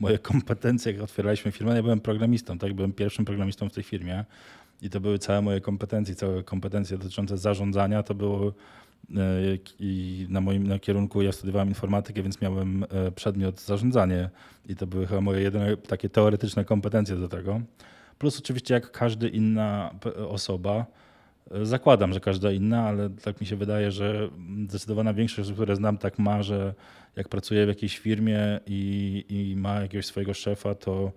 moje kompetencje, jak otwieraliśmy firmę. Ja byłem programistą, tak? Byłem pierwszym programistą w tej firmie i to były całe moje kompetencje, całe kompetencje dotyczące zarządzania. To było e, i na moim na kierunku ja studiowałem informatykę, więc miałem e, przedmiot zarządzanie i to były chyba moje jedyne takie teoretyczne kompetencje do tego. Plus oczywiście jak każda inna osoba, e, zakładam, że każda inna, ale tak mi się wydaje, że zdecydowana większość które znam, tak ma, że jak pracuje w jakiejś firmie i, i ma jakiegoś swojego szefa, to,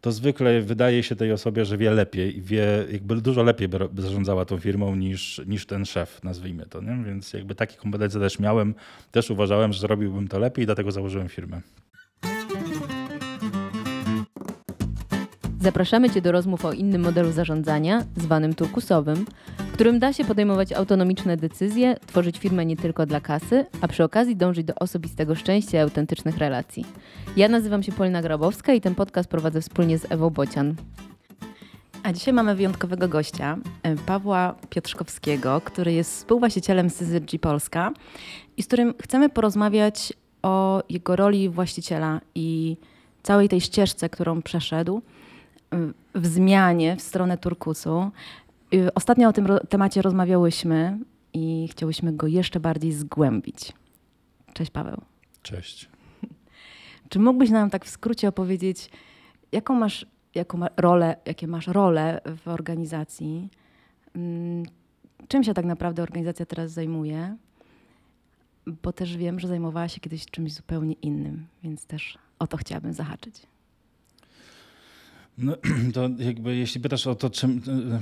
to zwykle wydaje się tej osobie, że wie lepiej i wie, jakby dużo lepiej by zarządzała tą firmą niż, niż ten szef, nazwijmy to. Nie? Więc jakby takie kompetencje też miałem, też uważałem, że zrobiłbym to lepiej i dlatego założyłem firmę. Zapraszamy Cię do rozmów o innym modelu zarządzania, zwanym turkusowym, w którym da się podejmować autonomiczne decyzje, tworzyć firmę nie tylko dla kasy, a przy okazji dążyć do osobistego szczęścia i autentycznych relacji. Ja nazywam się Polina Grabowska i ten podcast prowadzę wspólnie z Ewą Bocian. A dzisiaj mamy wyjątkowego gościa, e, Pawła Piotrzkowskiego, który jest współwłaścicielem Syzygy Polska i z którym chcemy porozmawiać o jego roli właściciela i całej tej ścieżce, którą przeszedł w zmianie w stronę turkusu. Y, ostatnio o tym temacie rozmawiałyśmy i chciałyśmy go jeszcze bardziej zgłębić. Cześć Paweł. Cześć. Czy mógłbyś nam tak w skrócie opowiedzieć, jaką masz, jaką ma rolę, jakie masz role w organizacji? Mm, czym się tak naprawdę organizacja teraz zajmuje? Bo też wiem, że zajmowała się kiedyś czymś zupełnie innym, więc też o to chciałabym zahaczyć. No, to jakby jeśli pytasz o to, czym e,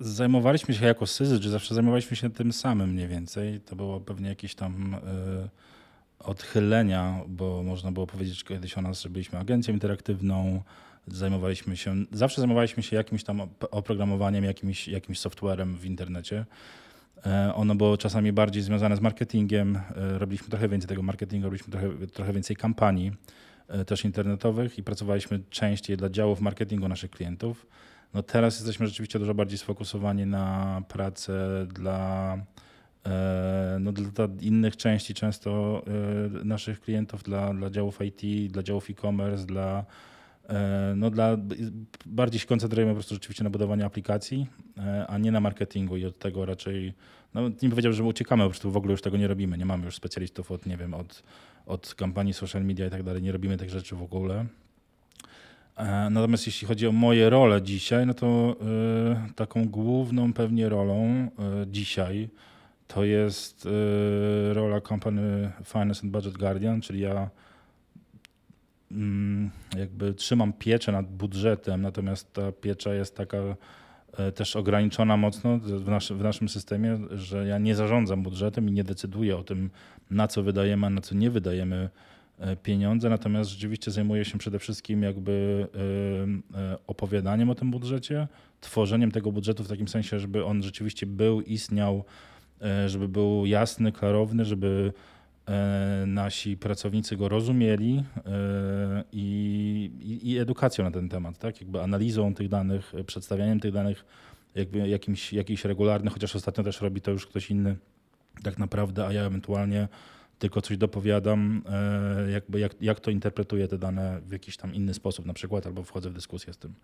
zajmowaliśmy się jako Syzy, czy zawsze zajmowaliśmy się tym samym mniej więcej, to było pewnie jakieś tam y, odchylenia, bo można było powiedzieć kiedyś o nas, że byliśmy agencją interaktywną, zajmowaliśmy się, zawsze zajmowaliśmy się jakimś tam oprogramowaniem, jakimś, jakimś softwarem w internecie. E, ono było czasami bardziej związane z marketingiem, robiliśmy trochę więcej tego marketingu, robiliśmy trochę, trochę więcej kampanii. E, też internetowych i pracowaliśmy częściej dla działów marketingu naszych klientów. No teraz jesteśmy rzeczywiście dużo bardziej sfokusowani na pracę dla, e, no, dla innych części często e, naszych klientów, dla, dla działów IT, dla działów e-commerce, dla, no, dla, bardziej się koncentrujemy po prostu rzeczywiście na budowaniu aplikacji, a nie na marketingu i od tego raczej, no nie powiedział, że uciekamy, po prostu w ogóle już tego nie robimy. Nie mamy już specjalistów od, nie wiem, od od kampanii social media i tak dalej. Nie robimy tych rzeczy w ogóle. E, natomiast jeśli chodzi o moje role dzisiaj, no to y, taką główną pewnie rolą y, dzisiaj to jest rola Company Finance and Budget Guardian, czyli ja mm, jakby trzymam pieczę nad budżetem, natomiast ta piecza jest taka też ograniczona mocno w, w naszym systemie, że ja nie zarządzam budżetem i nie decyduję o tym, na co wydajemy, a na co nie wydajemy e, pieniądze, natomiast rzeczywiście zajmuję się przede wszystkim jakby e, e, opowiadaniem o tym budżecie, tworzeniem tego budżetu w takim sensie, żeby on rzeczywiście był, istniał, żeby był jasny, klarowny, żeby nasi pracownicy go rozumieli i, i, i, edukacją na ten temat, tak? Jakby analizą tych danych, przedstawianiem tych danych, jakby jakimś, jakiś regularny, chociaż ostatnio też robi to już ktoś inny tak naprawdę, a ja ewentualnie tylko coś dopowiadam, e, jakby jak, jak to interpretuję te dane w jakiś tam inny sposób na przykład, albo wchodzę w dyskusję z tym.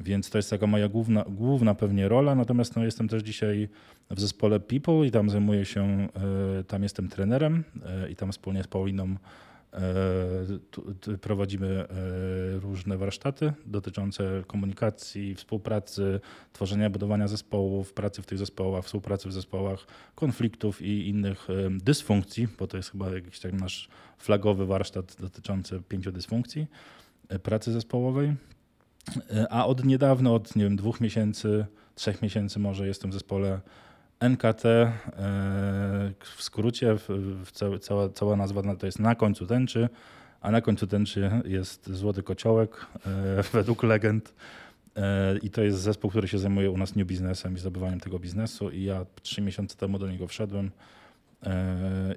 Więc to jest taka moja główna, główna pewnie rola, natomiast no, jestem też dzisiaj w zespole People i tam zajmuję się, e, tam jestem trenerem e, i tam wspólnie z Pauliną prowadzimy e, różne warsztaty dotyczące komunikacji, współpracy, tworzenia, budowania zespołów, pracy w tych zespołach, współpracy w zespołach, konfliktów i innych e, dysfunkcji, bo to jest chyba jakiś taki nasz flagowy warsztat dotyczący pięciu dysfunkcji pracy zespołowej. A od niedawna, od nie wiem, dwóch miesięcy, trzech miesięcy może jestem w zespole NKT, e, w skrócie, cała, cała nazwa to jest na końcu tęczy, a na końcu tęczy jest Złoty Kociołek, e, według legend. E, I to jest zespół, który się zajmuje u nas new biznesem i zdobywaniem tego biznesu. I ja trzy miesiące temu do niego wszedłem.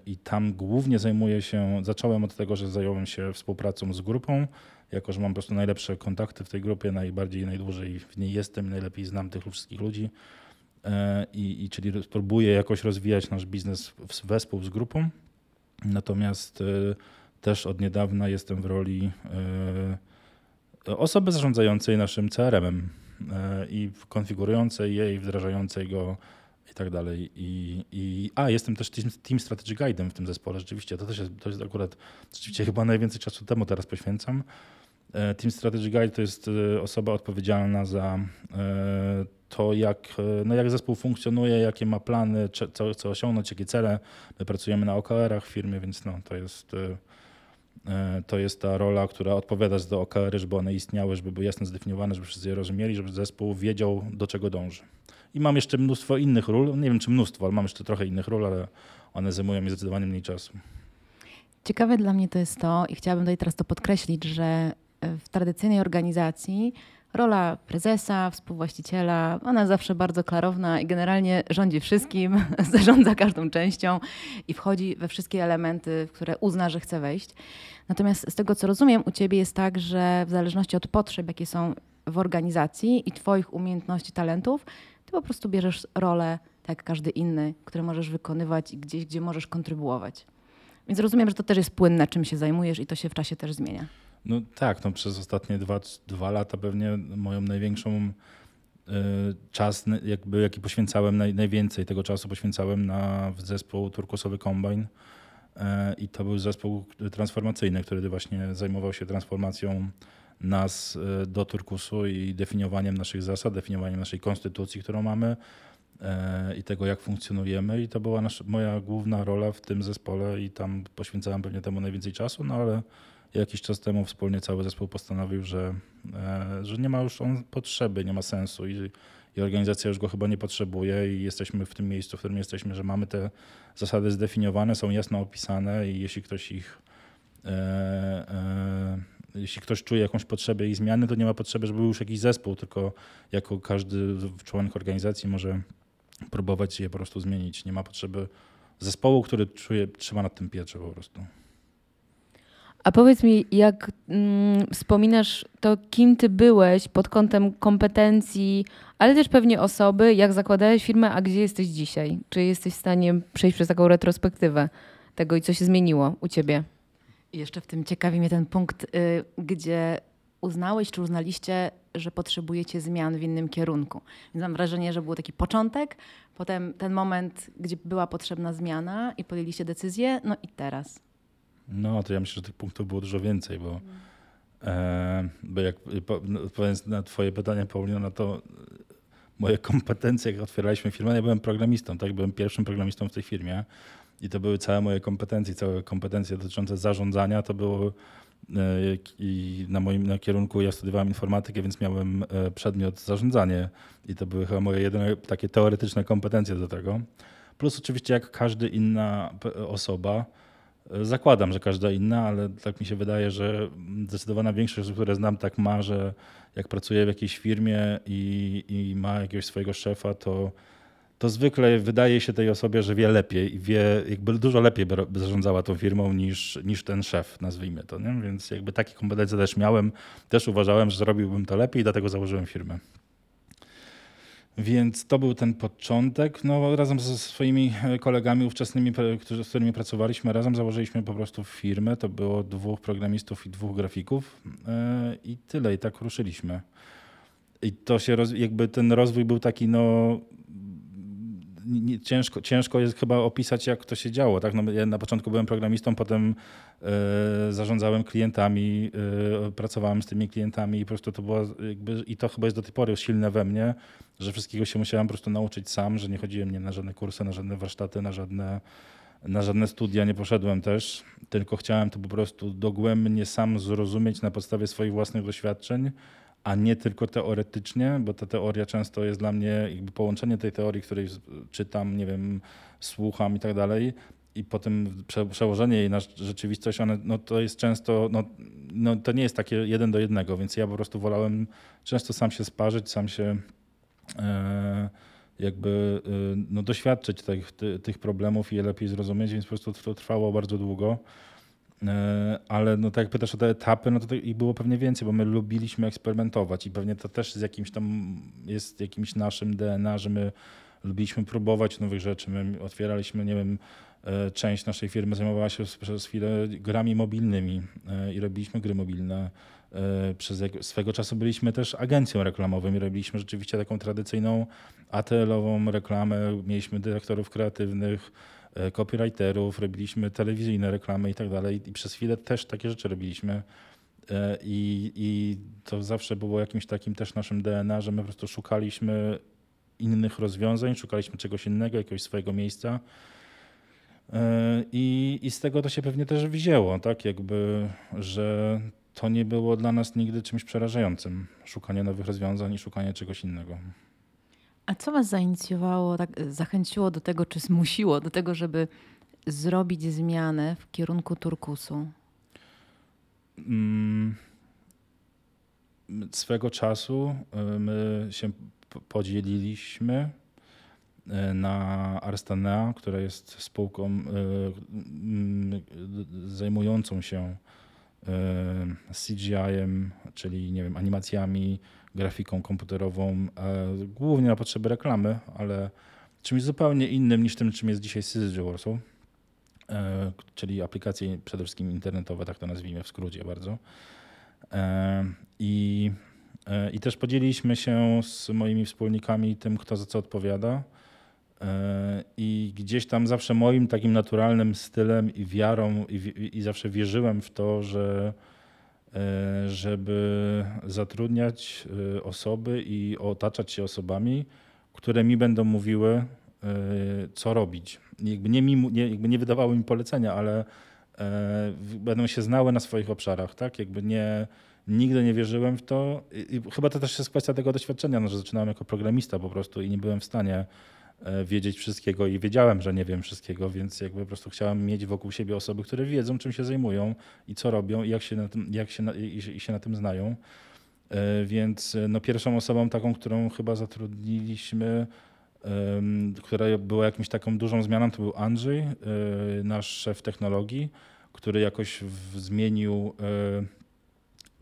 I tam głównie zajmuję się, zacząłem od tego, że zająłem się współpracą z grupą, jako że mam po prostu najlepsze kontakty w tej grupie, najbardziej, najdłużej w niej jestem, najlepiej znam tych wszystkich ludzi i, i czyli spróbuję jakoś rozwijać nasz biznes wespół z grupą. Natomiast e, też od niedawna jestem w roli e, osoby zarządzającej naszym CRM-em e, i konfigurującej jej, wdrażającej go i tak dalej. I, i, a, jestem też team, team Strategy Guide'em w tym zespole, rzeczywiście. To też jest, to jest akurat, rzeczywiście chyba najwięcej czasu temu teraz poświęcam. E, team Strategy Guide to jest e, osoba odpowiedzialna za e, to, jak, no jak zespół funkcjonuje, jakie ma plany, co chce osiągnąć, jakie cele. My pracujemy na OKR-ach w firmie, więc no, to jest to jest ta rola, która odpowiada za OKR-y, żeby one istniały, żeby były jasno zdefiniowane, żeby wszyscy je rozumieli, żeby zespół wiedział, do czego dąży. I mam jeszcze mnóstwo innych ról, nie wiem czy mnóstwo, ale mam jeszcze trochę innych ról, ale one zajmują mi zdecydowanie mniej czasu. Ciekawe dla mnie to jest to, i chciałabym tutaj teraz to podkreślić, że w tradycyjnej organizacji rola prezesa, współwłaściciela, ona zawsze bardzo klarowna i generalnie rządzi wszystkim, zarządza każdą częścią i wchodzi we wszystkie elementy, w które uzna, że chce wejść. Natomiast z tego, co rozumiem, u ciebie jest tak, że w zależności od potrzeb, jakie są w organizacji i twoich umiejętności, talentów, ty po prostu bierzesz rolę, tak jak każdy inny, które możesz wykonywać i gdzieś, gdzie możesz kontrybuować. Więc rozumiem, że to też jest płynne, czym się zajmujesz i to się w czasie też zmienia. No tak, no przez ostatnie dwa, dwa lata pewnie moją największą y, czas, jakby, jaki poświęcałem, naj, najwięcej tego czasu poświęcałem na zespół Turkusowy Combine. Y, I to był zespół transformacyjny, który właśnie zajmował się transformacją nas do Turkusu i definiowaniem naszych zasad, definiowaniem naszej konstytucji, którą mamy i tego, jak funkcjonujemy. I to była nasza, moja główna rola w tym zespole i tam poświęcałem pewnie temu najwięcej czasu, no ale jakiś czas temu wspólnie cały zespół postanowił, że, e, że nie ma już on potrzeby, nie ma sensu i, i organizacja już go chyba nie potrzebuje i jesteśmy w tym miejscu, w którym jesteśmy, że mamy te zasady zdefiniowane, są jasno opisane i jeśli ktoś ich e, e, jeśli ktoś czuje jakąś potrzebę i zmiany, to nie ma potrzeby, żeby był już jakiś zespół, tylko jako każdy członek organizacji może próbować je po prostu zmienić. Nie ma potrzeby zespołu, który czuje, trzyma nad tym pieczę po prostu. A powiedz mi, jak mm, wspominasz to, kim ty byłeś pod kątem kompetencji, ale też pewnie osoby, jak zakładałeś firmę, a gdzie jesteś dzisiaj? Czy jesteś w stanie przejść przez taką retrospektywę tego i co się zmieniło u ciebie? Jeszcze w tym ciekawi mnie ten punkt, y, gdzie uznałeś czy uznaliście, że potrzebujecie zmian w innym kierunku. Więc mam wrażenie, że był taki początek, potem ten moment, gdzie była potrzebna zmiana i podjęliście decyzję, no i teraz. No, to ja myślę, że tych punktów było dużo więcej, bo, e, bo jak odpowiadając na twoje pytanie, Paulino, no to moje kompetencje, jak otwieraliśmy firmę, ja byłem programistą, tak? Byłem pierwszym programistą w tej firmie i to były całe moje kompetencje, całe kompetencje dotyczące zarządzania, to było e, i na moim na kierunku ja studiowałem informatykę, więc miałem e, przedmiot zarządzanie i to były chyba moje jedyne takie teoretyczne kompetencje do tego. Plus oczywiście jak każda inna osoba, Zakładam, że każda inna, ale tak mi się wydaje, że zdecydowana większość które znam, tak ma, że jak pracuje w jakiejś firmie i, i ma jakiegoś swojego szefa, to, to zwykle wydaje się tej osobie, że wie lepiej i wie, jakby dużo lepiej by zarządzała tą firmą niż, niż ten szef, nazwijmy to. Nie? Więc jakby takie kompetencje też miałem, też uważałem, że zrobiłbym to lepiej dlatego założyłem firmę. Więc to był ten początek. No, razem ze swoimi kolegami ówczesnymi, którzy, z którymi pracowaliśmy, razem założyliśmy po prostu firmę. To było dwóch programistów i dwóch grafików e, i tyle. I tak ruszyliśmy. I to się, jakby ten rozwój był taki, no nie, ciężko, ciężko jest chyba opisać, jak to się działo. Tak? No, ja na początku byłem programistą, potem e, zarządzałem klientami, e, pracowałem z tymi klientami i po prostu to było jakby, i to chyba jest do tej pory silne we mnie, że wszystkiego się musiałem po prostu nauczyć sam, że nie chodziłem nie na żadne kursy, na żadne warsztaty, na żadne, na żadne studia nie poszedłem też, tylko chciałem to po prostu dogłębnie sam zrozumieć na podstawie swoich własnych doświadczeń, a nie tylko teoretycznie, bo ta teoria często jest dla mnie jakby połączenie tej teorii, której czytam, nie wiem, słucham i tak dalej, i potem przełożenie jej na rzeczywistość, one, no to jest często, no, no to nie jest takie jeden do jednego, więc ja po prostu wolałem często sam się sparzyć, sam się e, jakby e, no, doświadczyć tych, tych problemów i je lepiej zrozumieć, więc po prostu to trwało bardzo długo. E, ale no tak jak pytasz o te etapy, no to ich było pewnie więcej, bo my lubiliśmy eksperymentować i pewnie to też z jakimś tam jest jakimś naszym DNA, że my lubiliśmy próbować nowych rzeczy. My otwieraliśmy, nie wiem, e, część naszej firmy zajmowała się przez chwilę grami mobilnymi e, i robiliśmy gry mobilne. Przez swego czasu byliśmy też agencją reklamową i robiliśmy rzeczywiście taką tradycyjną ATL-ową reklamę. Mieliśmy dyrektorów kreatywnych, copywriterów, robiliśmy telewizyjne reklamy i tak dalej. I przez chwilę też takie rzeczy robiliśmy. E, I, I to zawsze było jakimś takim też naszym DNA, że my po prostu szukaliśmy innych rozwiązań, szukaliśmy czegoś innego, jakiegoś swojego miejsca. E, I, I z tego to się pewnie też wzięło, tak? Jakby, że to nie było dla nas nigdy czymś przerażającym. Szukanie nowych rozwiązań i szukanie czegoś innego. A co was zainicjowało, tak, e, zachęciło do tego, czy zmusiło do tego, żeby zrobić zmianę w kierunku turkusu? Mm, Swego czasu y, my się podzieliliśmy y, na Arstanea, która jest spółką mm, zajmującą się CGI-em, czyli nie wiem, animacjami, grafiką komputerową, e, głównie na potrzeby reklamy, ale czymś zupełnie innym niż tym, czym jest dzisiaj Syzygy Warsaw, e, czyli aplikacje przede wszystkim internetowe, tak to nazwijmy w skrócie bardzo. E, I, I też podzieliliśmy się z moimi wspólnikami tym, kto za co odpowiada. I gdzieś tam zawsze moim takim naturalnym stylem i wiarą, i, i zawsze wierzyłem w to, że żeby zatrudniać e, osoby i otaczać się osobami, które mi będą mówiły, e, co robić. Jakby nie, mi, nie, jakby nie wydawały mi polecenia, ale e, będą się znały na swoich obszarach, tak? Jakby nie, nigdy nie wierzyłem w to. I, chyba to też jest kwestia tego doświadczenia, no, że zaczynałem jako programista po prostu i nie byłem w stanie e, wiedzieć wszystkiego i wiedziałem, że nie wiem wszystkiego, więc jakby po prostu chciałem mieć wokół siebie osoby, które wiedzą, czym się zajmują i co robią i jak się na tym, jak się na, i, i się na tym znają. E, Więc e, no, pierwszą osobą taką, którą chyba zatrudniliśmy, która była jakimś taką dużą zmianą, to był Andrzej, e, nasz szef technologii, który jakoś zmienił e,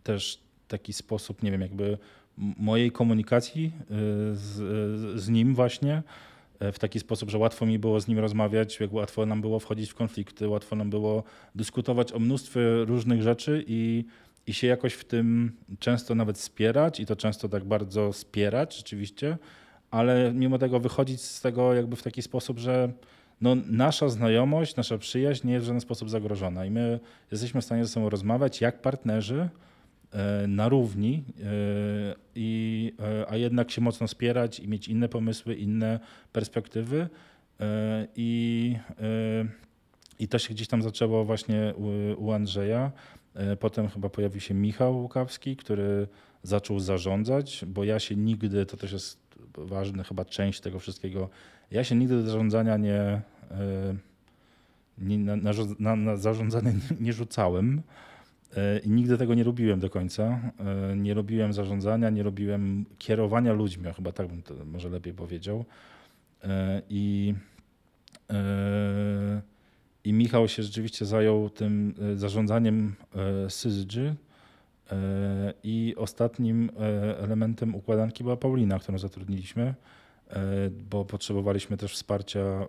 też taki sposób, nie wiem, jakby mojej komunikacji e, z, z nim właśnie e, w taki sposób, że łatwo mi było z nim rozmawiać, jak łatwo nam było wchodzić w konflikty, łatwo nam było dyskutować o mnóstwie różnych rzeczy i, i się jakoś w tym często nawet spierać i to często tak bardzo spierać rzeczywiście, ale mimo tego wychodzić z tego jakby w taki sposób, że no, nasza znajomość, nasza przyjaźń nie jest w żaden sposób zagrożona i my jesteśmy w stanie ze sobą rozmawiać jak partnerzy e, na równi, e, i, e, a jednak się mocno spierać i mieć inne pomysły, inne perspektywy. E, I, e, i to się gdzieś tam zaczęło właśnie u, u Andrzeja. E, Potem chyba pojawił się Michał Łukawski, który zaczął zarządzać, bo ja się nigdy, to też jest ważna chyba część tego wszystkiego, ja się nigdy do zarządzania nie, e, nie na, na, na zarządzanie nie, nie rzucałem. E, I nigdy tego nie robiłem do końca. E, Nie robiłem zarządzania, nie robiłem kierowania ludźmi, chyba tak bym to może lepiej powiedział. E, I, i Michał się rzeczywiście zajął tym zarządzaniem Syzygy. E, I ostatnim elementem układanki była Paulina, którą zatrudniliśmy, bo potrzebowaliśmy też wsparcia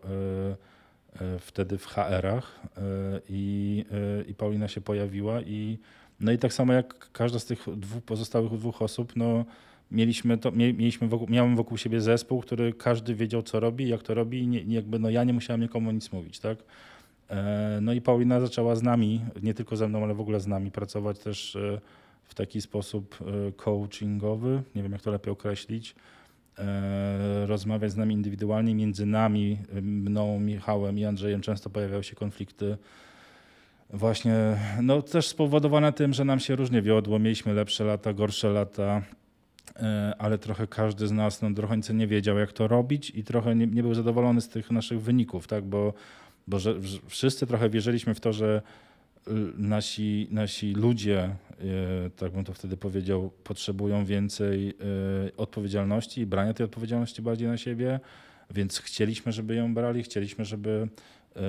wtedy w HR-ach e, i, e, i Paulina się pojawiła i no i tak samo jak każda z tych dwóch pozostałych dwóch osób, no mieliśmy to, mie- mieliśmy wokół, miałem wokół siebie zespół, który każdy wiedział co robi, jak to robi i nie, jakby no ja nie musiałem nikomu nic mówić, tak? E, No i Paulina zaczęła z nami, nie tylko ze mną, ale w ogóle z nami pracować też e, w taki sposób e, coachingowy, nie wiem jak to lepiej określić, e, rozmawiać z nami indywidualnie, między nami, e, mną, Michałem i Andrzejem często pojawiały się konflikty. Właśnie, no też spowodowane tym, że nam się różnie wiodło, mieliśmy lepsze lata, gorsze lata, e, ale trochę każdy z nas no, trochę nie wiedział, jak to robić i trochę nie, nie był zadowolony z tych naszych wyników, tak, bo, bo że, wszyscy trochę wierzyliśmy w to, że nasi, nasi ludzie, y, tak bym to wtedy powiedział, potrzebują więcej y, odpowiedzialności i brania tej odpowiedzialności bardziej na siebie, więc chcieliśmy, żeby ją brali, chcieliśmy, żeby y,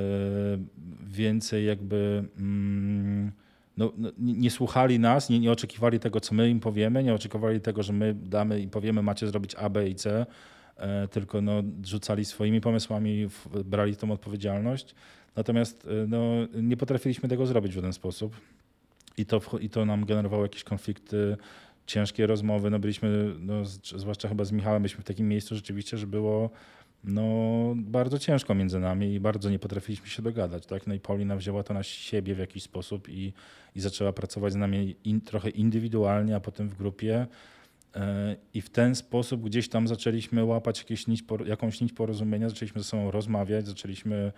więcej jakby mm, no, no, nie, słuchali nas, nie, nie oczekiwali tego, co my im powiemy, nie oczekiwali tego, że my damy i powiemy, macie zrobić A, B i C, e, tylko no, rzucali swoimi pomysłami, brali tą odpowiedzialność. Natomiast e, no, nie potrafiliśmy tego zrobić w żaden sposób. I to, I to nam generowało jakieś konflikty, ciężkie rozmowy. No byliśmy, no, zwłaszcza chyba z Michałem, byliśmy w takim miejscu rzeczywiście, że było no, bardzo ciężko między nami i bardzo nie potrafiliśmy się dogadać. Tak? No i Paulina wzięła to na siebie w jakiś sposób i, i zaczęła pracować z nami in, trochę indywidualnie, a potem w grupie. E, I w ten sposób gdzieś tam zaczęliśmy łapać jakieś nić, jakąś nić porozumienia, zaczęliśmy ze sobą rozmawiać, zaczęliśmy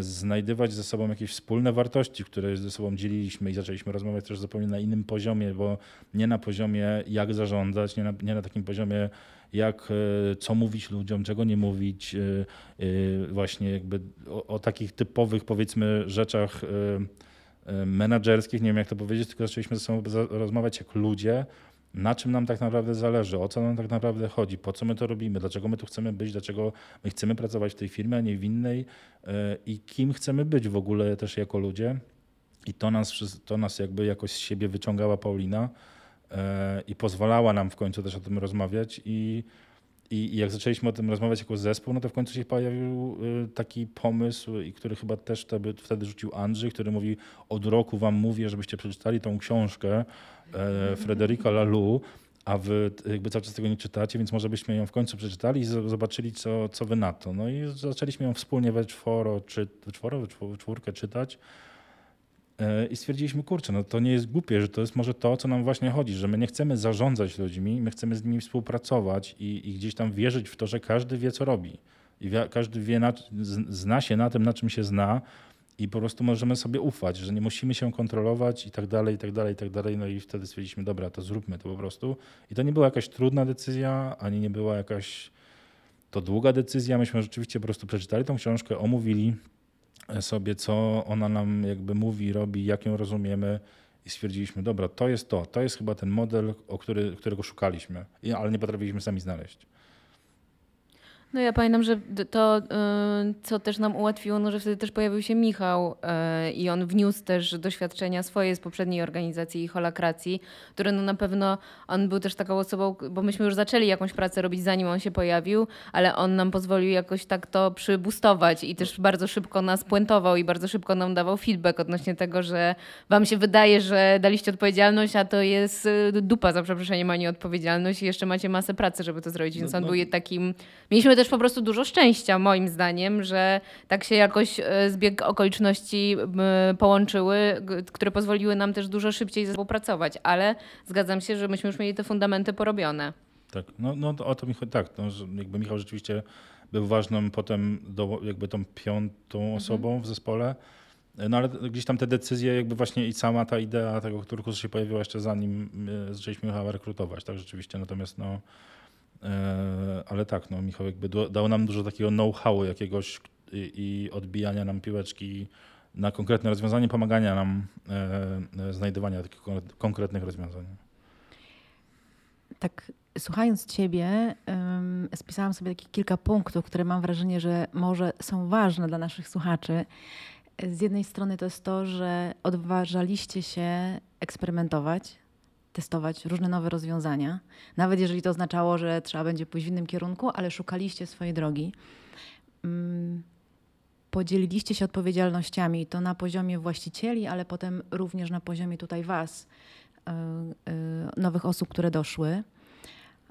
znajdywać ze sobą jakieś wspólne wartości, które ze sobą dzieliliśmy i zaczęliśmy rozmawiać też zupełnie na innym poziomie, bo nie na poziomie jak zarządzać, nie na, nie na takim poziomie jak, e, co mówić ludziom, czego nie mówić, e, e, właśnie jakby o, o takich typowych powiedzmy rzeczach e, e, menedżerskich, nie wiem jak to powiedzieć, tylko zaczęliśmy ze sobą rozmawiać jak ludzie, na czym nam tak naprawdę zależy, o co nam tak naprawdę chodzi, po co my to robimy, dlaczego my tu chcemy być, dlaczego my chcemy pracować w tej firmie, a nie w innej e, i kim chcemy być w ogóle też jako ludzie. I to nas, to nas jakby jakoś z siebie wyciągała Paulina e, i pozwalała nam w końcu też o tym rozmawiać i i jak zaczęliśmy o tym rozmawiać jako zespół, no to w końcu się pojawił y, taki pomysł, który chyba też wtedy, rzucił Andrzej, który mówi, od roku wam mówię, żebyście przeczytali tą książkę e, Frederica Laloux, a wy jakby cały czas tego nie czytacie, więc może byśmy ją w końcu przeczytali i zobaczyli, co, co wy na to. No i zaczęliśmy ją wspólnie we czworo, czy, we czworo, we czwórkę czytać. E, I stwierdziliśmy, kurczę, no to nie jest głupie, że to jest może to, co nam właśnie chodzi, że my nie chcemy zarządzać ludźmi, my chcemy z nimi współpracować i, i gdzieś tam wierzyć w to, że każdy wie, co robi. I każdy wie, na, zna się na tym, na czym się zna i po prostu możemy sobie ufać, że nie musimy się kontrolować i tak dalej, i tak dalej, i tak dalej. No i wtedy stwierdziliśmy, dobra, to zróbmy to po prostu. I to nie była jakaś trudna decyzja, ani nie była jakaś to długa decyzja. Myśmy rzeczywiście po prostu przeczytali tą książkę, omówili sobie, co ona nam jakby mówi, robi, jak ją rozumiemy i stwierdziliśmy, dobra, to jest to, to jest chyba ten model, o który, którego szukaliśmy, ale nie potrafiliśmy sami znaleźć. No ja pamiętam, że to, y, co też nam ułatwiło, no, że wtedy też pojawił się Michał y, i on wniósł też doświadczenia swoje z poprzedniej organizacji Holakracji, które no na pewno, on był też taką osobą, bo myśmy już zaczęli jakąś pracę robić zanim on się pojawił, ale on nam pozwolił jakoś tak to przybustować i też bardzo szybko nas puentował i bardzo szybko nam dawał feedback odnośnie tego, że wam się wydaje, że daliście odpowiedzialność, a to jest y, dupa za przeproszeniem, a nie odpowiedzialność i jeszcze macie masę pracy, żeby to zrobić, więc No, on no. był takim... Mieliśmy też po prostu dużo szczęścia, moim zdaniem, że tak się jakoś e, zbieg okoliczności połączyły, które pozwoliły nam też dużo szybciej ze sobą pracować, ale zgadzam się, że myśmy już mieli te fundamenty porobione. Tak, no, no to o to mi chodzi, tak, no, jakby Michał rzeczywiście był ważną potem do, jakby tą piątą osobą w zespole, no ale gdzieś tam te decyzje jakby właśnie i sama ta idea tego turkusu się pojawiła jeszcze zanim e, zaczęliśmy Michała rekrutować, tak rzeczywiście, natomiast no, ale tak, no Michał jakby dał nam dużo takiego know-howu jakiegoś i, odbijania nam piłeczki na konkretne rozwiązanie, pomagania nam e, e, znajdywania takich kon- konkretnych rozwiązań. Tak, słuchając Ciebie, spisałam sobie takich kilka punktów, które mam wrażenie, że może są ważne dla naszych słuchaczy. Z jednej strony to jest to, że odważaliście się eksperymentować, testować różne nowe rozwiązania, nawet jeżeli to oznaczało, że trzeba będzie pójść w innym kierunku, ale szukaliście swojej drogi. Ym, Podzieliliście się odpowiedzialnościami, to na poziomie właścicieli, ale potem również na poziomie tutaj Was, y, y, nowych osób, które doszły.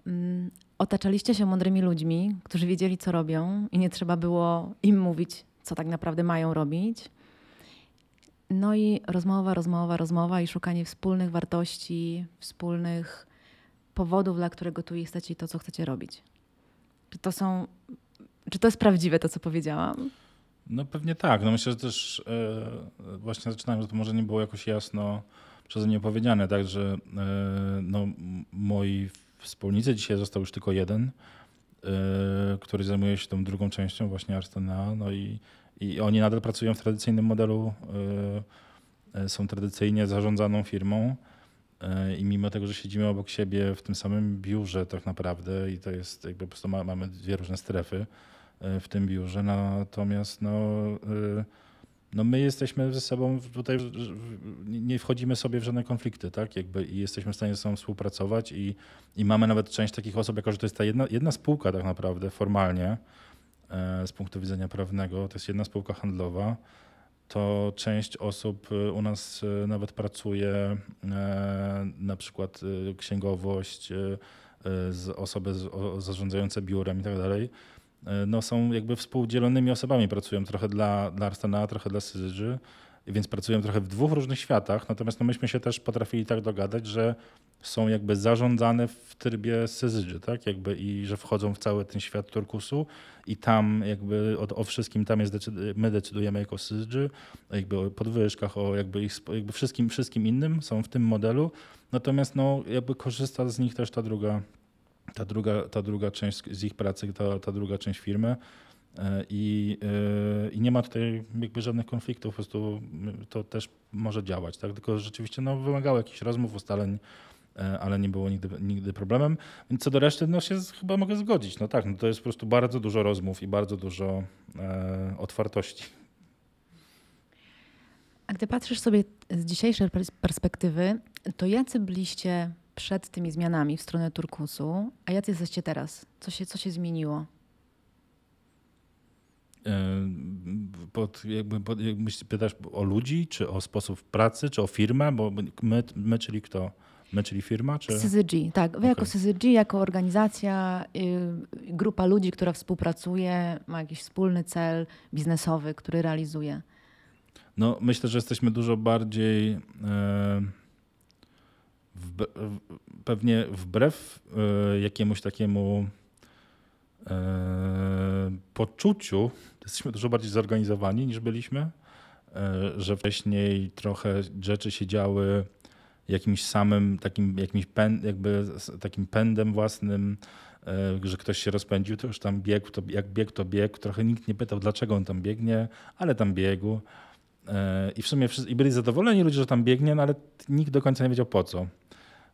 Mm, Otaczaliście się mądrymi ludźmi, którzy wiedzieli, co robią, i nie trzeba było im mówić, co tak naprawdę mają robić. No i rozmowa, rozmowa, rozmowa i szukanie wspólnych wartości, wspólnych powodów, dla którego tu jesteście i to, co chcecie robić. Czy to są. Czy to jest prawdziwe, to co powiedziałam? No pewnie tak. No myślę, że też e, właśnie zaczynałem, że to może nie było jakoś jasno przeze mnie powiedziane, tak, że e, no, moi wspólnicy, dzisiaj został już tylko jeden, e, który zajmuje się tą drugą częścią właśnie Arstena, no i, i oni nadal pracują w tradycyjnym modelu, e, e, są tradycyjnie zarządzaną firmą e, i mimo tego, że siedzimy obok siebie w tym samym biurze tak naprawdę i to jest jakby po prostu ma, mamy dwie różne strefy, w tym biurze. Natomiast no, y, no my jesteśmy ze sobą tutaj, nie wchodzimy sobie w żadne konflikty, tak? Jakby i jesteśmy w stanie ze sobą współpracować i, i mamy nawet część takich osób, jako że to jest ta jedna, jedna spółka tak naprawdę formalnie z punktu widzenia prawnego, to jest jedna spółka handlowa, to część osób e, u nas e, nawet pracuje e, na przykład e, księgowość, e, e, osoby zarządzające biurem i tak dalej, e, no są jakby współdzielonymi osobami, pracują trochę dla, dla Arstana, trochę dla Syzyży, więc pracują trochę w dwóch różnych światach, natomiast no myśmy się też potrafili tak dogadać, że są jakby zarządzane w trybie Syzyży, tak, jakby i że wchodzą w cały ten świat turkusu i tam jakby o, o wszystkim tam jest, my decydujemy jako Syzyży, jakby o podwyżkach, o jakby ich, jakby wszystkim, wszystkim innym są w tym modelu, natomiast no jakby korzysta z nich też ta druga, ta druga, ta druga część z ich pracy, ta, ta druga część firmy. E, I, e, I nie ma tutaj jakby żadnych konfliktów, po prostu to też może działać, tak? Tylko rzeczywiście no, wymagało jakichś rozmów, ustaleń, e, ale nie było nigdy, nigdy problemem. Co do reszty, no się z- chyba mogę zgodzić. No tak, no to jest po prostu bardzo dużo rozmów i bardzo dużo e, otwartości. A gdy patrzysz sobie z dzisiejszej pers- perspektywy, to jacy byliście przed tymi zmianami w stronę turkusu, a jacy jesteście teraz? Co się, co się zmieniło? Pod, jakby, pod, jakby pytasz o ludzi, czy o sposób pracy, czy o firmę, bo my, my czyli kto? My, czyli firma, czy... CZG, tak. Wy jako. CZG, jako organizacja, y, grupa ludzi, która współpracuje, ma jakiś wspólny cel biznesowy, który realizuje. No, myślę, że jesteśmy dużo bardziej wbe, w- pewnie wbrew e, jakiemuś takiemu poczuciu, jesteśmy dużo bardziej zorganizowani niż byliśmy, e, że wcześniej trochę rzeczy się działy jakimś samym takim, jakimś pęd, jakby takim pędem własnym, e, że ktoś się rozpędził, to już tam biegł, to jak biegł, to biegł. Trochę nikt nie pytał, dlaczego on tam biegnie, ale tam biegł. E, I w sumie wszyscy, i byli zadowoleni ludzie, że tam biegnie, no ale nikt do końca nie wiedział po co.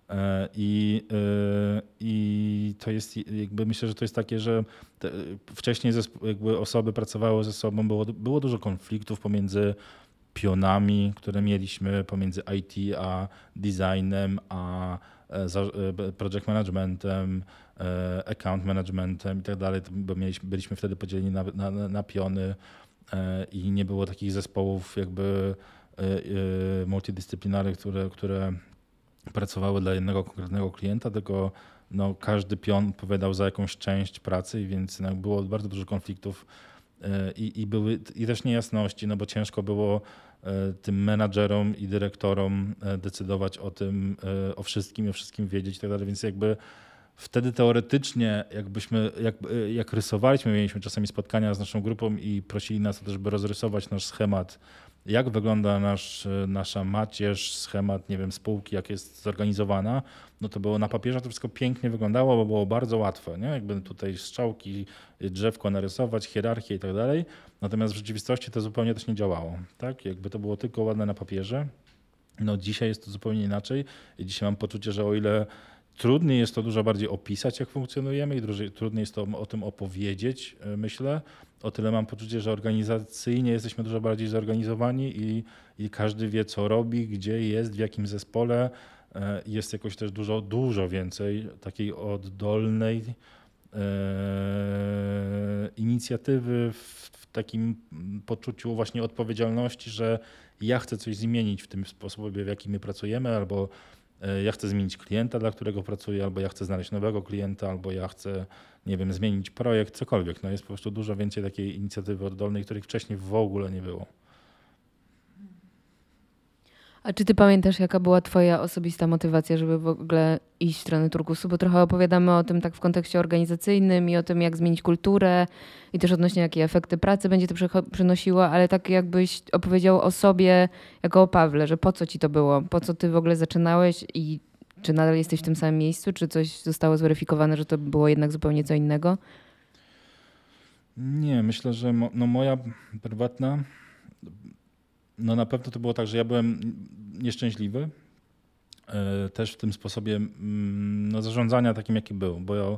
E, I, e, I to jest jakby myślę, że to jest takie, że te, wcześniej jakby osoby pracowały ze sobą, było, było dużo konfliktów pomiędzy pionami, które mieliśmy, pomiędzy IT a designem, a e, project managementem, account managementem i tak dalej, bo mieliśmy, byliśmy wtedy podzieleni na, na, na piony i nie było takich zespołów jakby multidyscyplinarnych, które, które pracowały dla jednego konkretnego klienta, tylko no, każdy pion odpowiadał za jakąś część pracy, więc no, było bardzo dużo konfliktów e, i, i były i też niejasności, no bo ciężko było e, tym menadżerom i dyrektorom e, decydować o tym, o wszystkim, o wszystkim wiedzieć i tak dalej, więc jakby wtedy teoretycznie jakbyśmy, jak, jak rysowaliśmy, mieliśmy czasami spotkania z naszą grupą i prosili nas o to, żeby rozrysować nasz schemat, jak wygląda nasz, e, nasza macierz, schemat, nie wiem, spółki, jak jest zorganizowana, no to było na papierze, to wszystko pięknie wyglądało, bo było bardzo łatwe, nie? Jakby tutaj strzałki, drzewko narysować, hierarchię i tak dalej. Natomiast w rzeczywistości to zupełnie też nie działało, tak? Jakby to było tylko ładne na papierze. No dzisiaj jest to zupełnie inaczej i dzisiaj mam poczucie, że o ile trudniej jest to dużo bardziej opisać, jak funkcjonujemy i trudniej jest to o tym opowiedzieć, e, myślę, o tyle mam poczucie, że organizacyjnie jesteśmy dużo bardziej zorganizowani i, i każdy wie, co robi, gdzie jest, w jakim zespole. E, Jest jakoś też dużo, dużo więcej takiej oddolnej e, inicjatywy w, w takim poczuciu właśnie odpowiedzialności, że ja chcę coś zmienić w tym sposobie, w jaki my pracujemy, albo ja chcę zmienić klienta, dla którego pracuję, albo ja chcę znaleźć nowego klienta, albo ja chcę, nie wiem, zmienić projekt, cokolwiek. No jest po prostu dużo więcej takiej inicjatywy oddolnej, której wcześniej w ogóle nie było. A czy ty pamiętasz, jaka była twoja osobista motywacja, żeby w ogóle iść w stronę turkusu? Bo trochę opowiadamy o tym tak w kontekście organizacyjnym i o tym, jak zmienić kulturę i też odnośnie jakie efekty pracy będzie to przynosiło, ale tak jakbyś opowiedział o sobie jako o Pawle, że po co ci to było? Po co ty w ogóle zaczynałeś i czy nadal jesteś w tym samym miejscu? Czy coś zostało zweryfikowane, że to było jednak zupełnie co innego? Nie, myślę, że mo, no moja prywatna, no na pewno to było tak, że ja byłem nieszczęśliwy e, też w tym sposobie mm, no, zarządzania takim, jaki był, bo ja,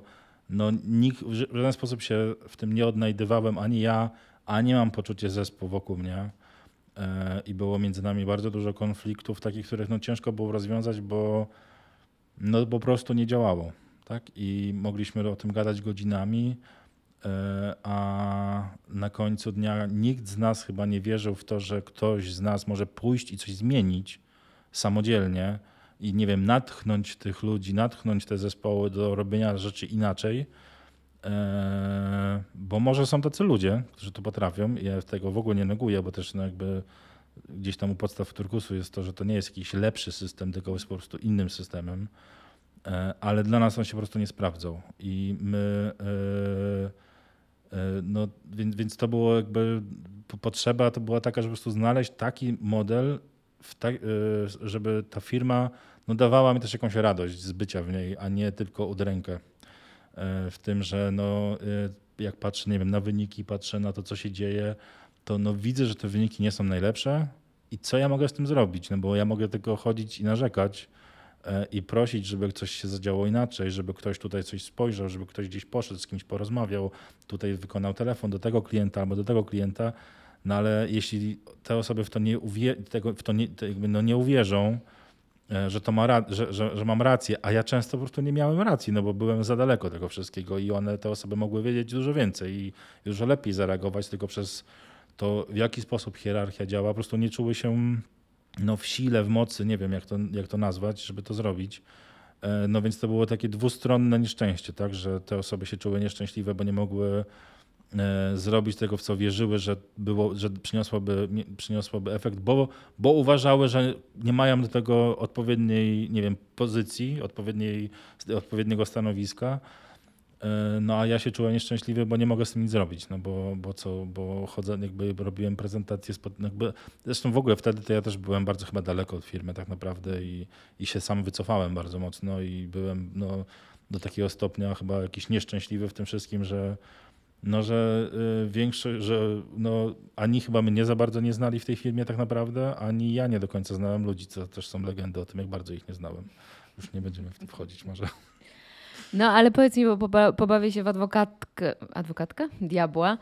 no, nikt, w żaden sposób się w tym nie odnajdywałem, ani ja, ani mam poczucie zespół wokół mnie. e, i było między nami bardzo dużo konfliktów, takich, których no, ciężko było rozwiązać, bo no, po prostu nie działało. Tak? I mogliśmy o tym gadać godzinami, a na końcu dnia nikt z nas chyba nie wierzył w to, że ktoś z nas może pójść i coś zmienić samodzielnie i nie wiem, natchnąć tych ludzi, natchnąć te zespoły do robienia rzeczy inaczej. E, bo może są tacy ludzie, którzy to potrafią. Ja tego w ogóle nie neguję, bo też no jakby gdzieś tam u podstaw turkusu jest to, że to nie jest jakiś lepszy system, tylko jest po prostu innym systemem. E, ale dla nas on się po prostu nie sprawdzał. I my, e, no, więc, więc to było jakby potrzeba, to była taka, żeby po prostu znaleźć taki model, ta, żeby ta firma no, dawała mi też jakąś radość z bycia w niej, a nie tylko udrękę. E, w tym, że no, e, jak patrzę nie wiem, na wyniki, patrzę na to, co się dzieje, to no, widzę, że te wyniki nie są najlepsze i co ja mogę z tym zrobić? No bo ja mogę tylko chodzić i narzekać e, i prosić, żeby coś się zadziało inaczej, żeby ktoś tutaj coś spojrzał, żeby ktoś gdzieś poszedł, z kimś porozmawiał, tutaj wykonał telefon do tego klienta albo do tego klienta. No ale jeśli te osoby w to nie, uwie- tego, w to nie, jakby no nie uwierzą, E, że, to ma że, że, że, mam rację, a ja często po prostu nie miałem racji, no bo byłem za daleko tego wszystkiego i one, te osoby mogły wiedzieć dużo więcej i dużo lepiej zareagować, tylko przez to, w jaki sposób hierarchia działa, po prostu nie czuły się no, w sile, w mocy, nie wiem jak to, jak to nazwać, żeby to zrobić. E, no więc to było takie dwustronne nieszczęście, tak, że te osoby się czuły nieszczęśliwe, bo nie mogły E, zrobić tego, w co wierzyły, że, było, że przyniosłoby, przyniosłoby efekt, bo, bo uważały, że nie mają do tego odpowiedniej, nie wiem, pozycji, odpowiedniej, odpowiedniego stanowiska. E, no a ja się czułem nieszczęśliwy, bo nie mogę z tym nic zrobić, no bo, bo co, bo chodzę, jakby robiłem prezentację, jakby, zresztą w ogóle wtedy to ja też byłem bardzo chyba daleko od firmy tak naprawdę i, i się sam wycofałem bardzo mocno i byłem no, do takiego stopnia chyba jakiś nieszczęśliwy w tym wszystkim, że, no, że y, większość, że no, ani chyba mnie za bardzo nie znali w tej firmie tak naprawdę, ani ja nie do końca znałem ludzi, co też są legendy o tym, jak bardzo ich nie znałem. Już nie będziemy w to wchodzić może. No ale powiedz mi, bo pobawię się w adwokatkę, adwokatkę? Diabła.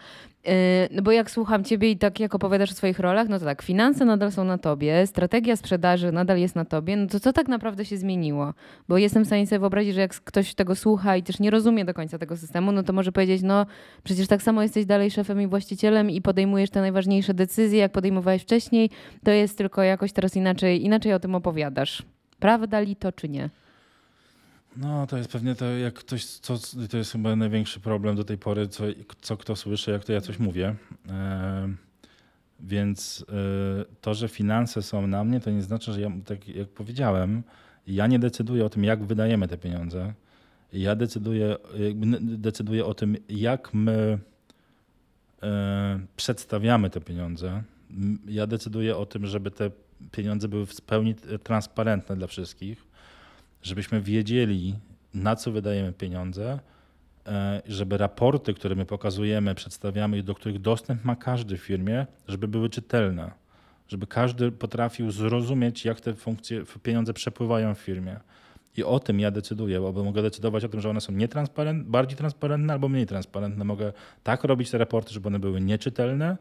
Yy, no bo jak słucham ciebie i tak jak opowiadasz o swoich rolach, no to tak, finanse nadal są na tobie, strategia sprzedaży nadal jest na tobie, no to co tak naprawdę się zmieniło? Bo jestem w stanie sobie wyobrazić, że jak ktoś tego słucha i też nie rozumie do końca tego systemu, no to może powiedzieć, no przecież tak samo jesteś dalej szefem i właścicielem i podejmujesz te najważniejsze decyzje, jak podejmowałeś wcześniej, to jest tylko jakoś teraz inaczej, inaczej o tym opowiadasz. Prawda li to czy nie? No, to jest pewnie to, jak ktoś, co, to jest chyba największy problem do tej pory, co, co kto słyszy, jak to ja coś mówię. E, więc e, to, że finanse są na mnie, to nie znaczy, że ja, tak jak powiedziałem, ja nie decyduję o tym, jak wydajemy te pieniądze. Ja decyduję, decyduję o tym, jak my e, przedstawiamy te pieniądze. Ja decyduję o tym, żeby te pieniądze były w pełni transparentne dla wszystkich żebyśmy wiedzieli, na co wydajemy pieniądze, e, żeby raporty, które my pokazujemy, przedstawiamy i do których dostęp ma każdy w firmie, żeby były czytelne, żeby każdy potrafił zrozumieć, jak te funkcje, pieniądze przepływają w firmie. I o tym ja decyduję, bo mogę decydować o tym, że one są nietransparentne, bardziej transparentne albo mniej transparentne. Mogę tak robić te raporty, żeby one były nieczytelne,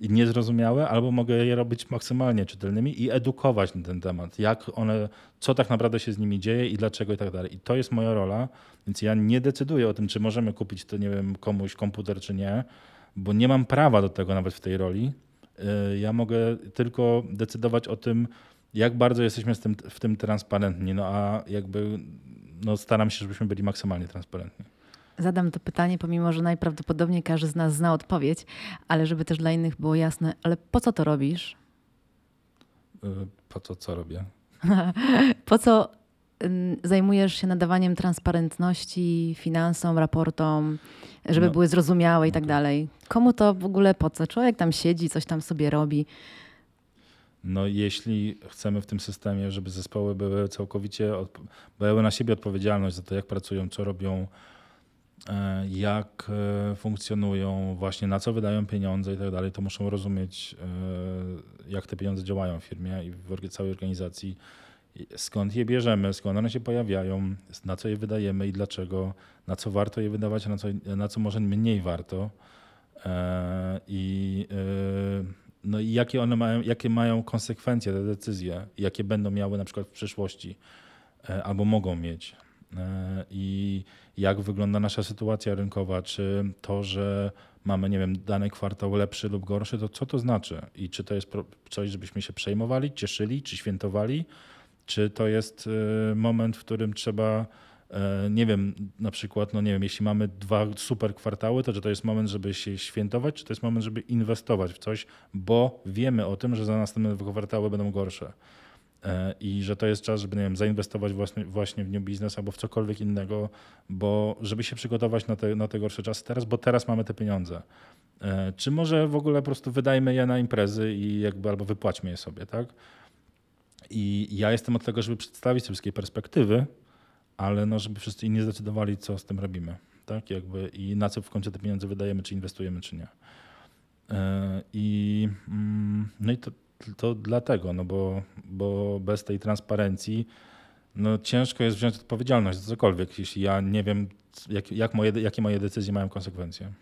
i niezrozumiałe, albo mogę je robić maksymalnie czytelnymi i edukować na ten temat, jak one, co tak naprawdę się z nimi dzieje i dlaczego i tak dalej. I to jest moja rola, więc ja nie decyduję o tym, czy możemy kupić to, nie wiem, komuś komputer, czy nie, bo nie mam prawa do tego nawet w tej roli. Y, ja mogę tylko decydować o tym, jak bardzo jesteśmy tym, w tym transparentni, no a jakby no staram się, żebyśmy byli maksymalnie transparentni. Zadam to pytanie, pomimo że najprawdopodobniej każdy z nas zna odpowiedź, ale żeby też dla innych było jasne, ale po co to robisz? Y, po co co robię? po co zajmujesz się nadawaniem transparentności finansom, raportom, żeby no, były zrozumiałe i tak dalej? Komu to w ogóle po co? Człowiek tam siedzi, coś tam sobie robi. No, jeśli chcemy w tym systemie, żeby zespoły były całkowicie, były na siebie odpowiedzialność za to, jak pracują, co robią, jak e, funkcjonują, właśnie na co wydają pieniądze i tak dalej, to muszą rozumieć, e, jak te pieniądze działają w firmie i w całej organizacji, skąd je bierzemy, skąd one się pojawiają, na co je wydajemy i dlaczego, na co warto je wydawać, na co, na co może mniej warto. I no i jakie one mają, jakie mają konsekwencje te decyzje, jakie będą miały na przykład w przyszłości e, albo mogą mieć. E, I jak wygląda nasza sytuacja rynkowa, czy to, że mamy, nie wiem, dany kwartał lepszy lub gorszy, to co to znaczy? I czy to jest coś, żebyśmy się przejmowali, cieszyli, czy świętowali? Czy to jest e, moment, w którym trzeba, e, nie wiem, na przykład, no nie wiem, jeśli mamy dwa super kwartały, to czy to jest moment, żeby się świętować, czy to jest moment, żeby inwestować w coś, bo wiemy o tym, że za następne dwa kwartały będą gorsze. E, I że to jest czas, żeby nie wiem, zainwestować właśnie, właśnie w new business albo w cokolwiek innego, bo żeby się przygotować na te, na te gorsze czasy teraz, bo teraz mamy te pieniądze. E, Czy może w ogóle po prostu wydajmy je na imprezy i jakby albo wypłaćmy je sobie, tak? I ja jestem od tego, żeby przedstawić wszystkie perspektywy, ale no, żeby wszyscy inni zdecydowali, co z tym robimy, tak? Jakby i na co w końcu te pieniądze wydajemy, czy inwestujemy, czy nie. E, I, mm, no i to, to dlatego, no bo, bo bez tej transparencji no ciężko jest wziąć odpowiedzialność za cokolwiek, jeśli ja nie wiem, jak, jak moje, jakie moje decyzje mają konsekwencje.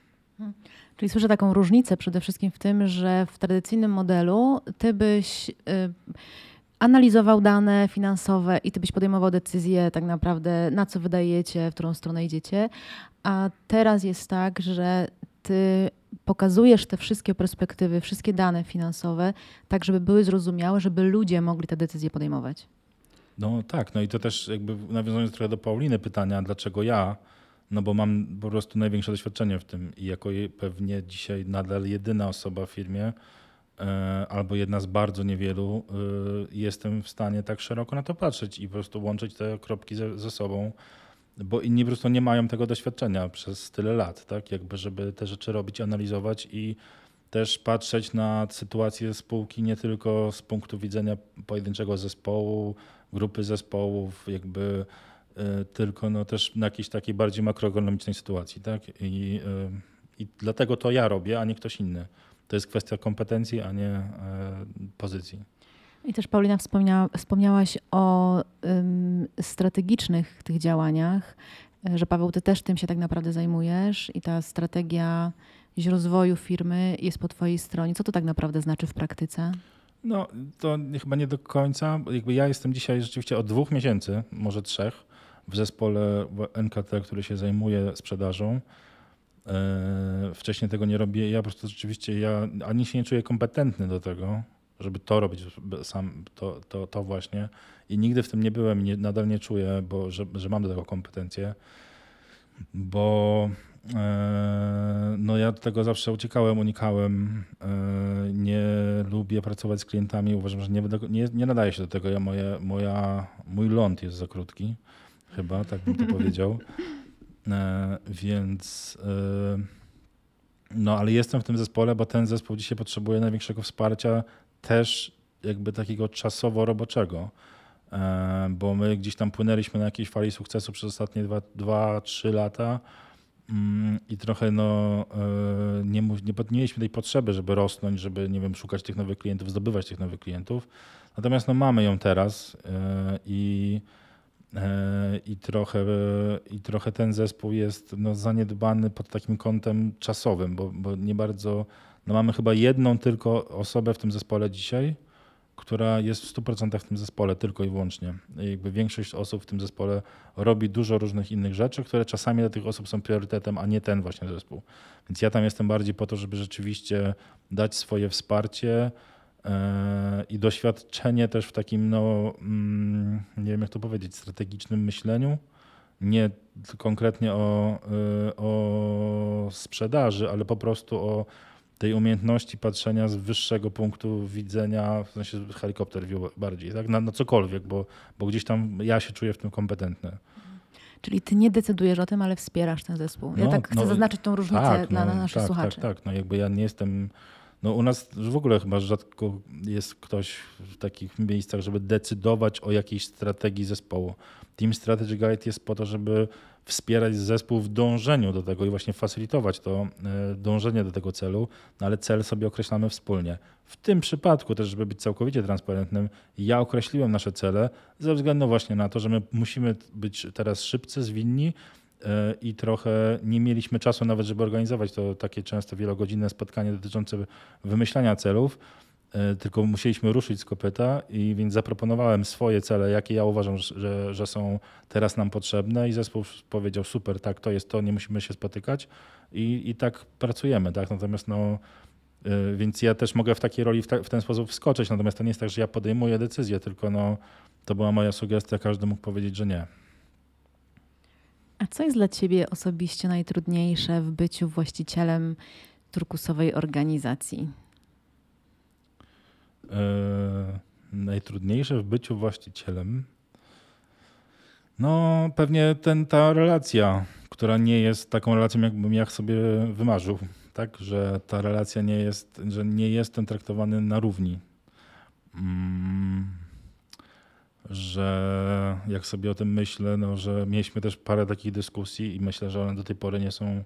Czyli słyszę taką różnicę przede wszystkim w tym, że w tradycyjnym modelu ty byś y, analizował dane finansowe i ty byś podejmował decyzję tak naprawdę na co wydajecie, w którą stronę idziecie, a teraz jest tak, że ty pokazujesz te wszystkie perspektywy, wszystkie dane finansowe, tak żeby były zrozumiałe, żeby ludzie mogli te decyzje podejmować. No tak, no i to też jakby nawiązując trochę do Pauliny pytania, dlaczego ja? No bo mam po prostu największe doświadczenie w tym i jako pewnie dzisiaj nadal jedyna osoba w firmie, e, albo jedna z bardzo niewielu, e, jestem w stanie tak szeroko na to patrzeć i po prostu łączyć te kropki ze, ze sobą, bo inni po prostu nie mają tego doświadczenia przez tyle lat, tak? Jakby, żeby te rzeczy robić, analizować i też patrzeć na sytuację spółki nie tylko z punktu widzenia pojedynczego zespołu, grupy zespołów, jakby y, tylko no też na jakiejś takiej bardziej makroekonomicznej sytuacji, tak? I, y, I dlatego to ja robię, a nie ktoś inny. To jest kwestia kompetencji, a nie y, pozycji. I też Paulina wspomniała, wspomniałaś o ym, strategicznych tych działaniach, e, że Paweł, ty też tym się tak naprawdę zajmujesz i ta strategia rozwoju firmy jest po twojej stronie. Co to tak naprawdę znaczy w praktyce? No, to chyba nie do końca. Jakby ja jestem dzisiaj rzeczywiście od dwóch miesięcy, może trzech, w zespole NKT, który się zajmuje sprzedażą. E, Wcześniej tego nie robię. Ja po prostu rzeczywiście ja ani się nie czuję kompetentny do tego, żeby to robić sam, to, to, to właśnie. I nigdy w tym nie byłem i nie, nadal nie czuję, bo, że, że mam do tego kompetencje. Bo e, no ja do tego zawsze uciekałem, unikałem. E, Nie lubię pracować z klientami. Uważam, że nie, nie, nie nadaje się do tego. Ja moje, moja, mój ląd jest za krótki. Chyba, tak bym to powiedział. E, Więc no, ale jestem w tym zespole, bo ten zespół dzisiaj potrzebuje największego wsparcia też jakby takiego czasowo-roboczego. E, Bo my gdzieś tam płynęliśmy na jakiejś fali sukcesu przez ostatnie 2-3 lata mm, i trochę no, e, nie, nie mieliśmy tej potrzeby, żeby rosnąć, żeby nie wiem, szukać tych nowych klientów, zdobywać tych nowych klientów. Natomiast no, mamy ją teraz e, i I trochę, I trochę ten zespół jest no, zaniedbany pod takim kątem czasowym, bo, bo nie bardzo. No mamy chyba jedną tylko osobę w tym zespole dzisiaj, która jest w 100% w tym zespole tylko i wyłącznie. I jakby większość osób w tym zespole robi dużo różnych innych rzeczy, które czasami dla tych osób są priorytetem, a nie ten właśnie zespół. Więc ja tam jestem bardziej po to, żeby rzeczywiście dać swoje wsparcie e, i doświadczenie też w takim, no, mm, nie wiem jak to powiedzieć, strategicznym myśleniu. Nie konkretnie o, y, o sprzedaży, ale po prostu o tej umiejętności patrzenia z wyższego punktu widzenia, w sensie helikopter view bardziej, tak? na, na cokolwiek, bo, bo gdzieś tam ja się czuję w tym kompetentny. Czyli ty nie decydujesz o tym, ale wspierasz ten zespół. Ja No, tak chcę no, zaznaczyć tą różnicę Tak, dla, no, dla naszych tak, słuchaczy. Tak, tak, no jakby ja nie jestem. No u nas w ogóle chyba rzadko jest ktoś w takich miejscach, żeby decydować o jakiejś strategii zespołu. Team Strategy Guide jest po to, żeby wspierać zespół w dążeniu do tego i właśnie facylitować to e, dążenie do tego celu, no ale cel sobie określamy wspólnie. W tym przypadku też, żeby być całkowicie transparentnym, ja określiłem nasze cele ze względu właśnie na to, że my musimy być teraz szybcy, zwinni, i trochę nie mieliśmy czasu nawet, żeby organizować to takie często wielogodzinne spotkanie dotyczące wymyślania celów, e, tylko musieliśmy ruszyć z kopyta i więc zaproponowałem swoje cele, jakie ja uważam, że, że są teraz nam potrzebne i zespół powiedział super, tak, to jest to, nie musimy się spotykać i, i tak pracujemy, tak, natomiast no y, więc ja też mogę w takiej roli w, ta, w, ten sposób wskoczyć. Natomiast to nie jest tak, że ja podejmuję decyzję, tylko no, to była moja sugestia, każdy mógł powiedzieć, że nie. A co jest dla Ciebie osobiście najtrudniejsze w byciu właścicielem turkusowej organizacji? Yy, najtrudniejsze w byciu właścicielem. No, pewnie ten, ta relacja, która nie jest taką relacją, jakbym ja sobie wymarzył. Tak, że ta relacja nie jest, że nie jestem traktowany na równi. Mm, że jak sobie o tym myślę, no, że mieliśmy też parę takich dyskusji i myślę, że one do tej pory nie są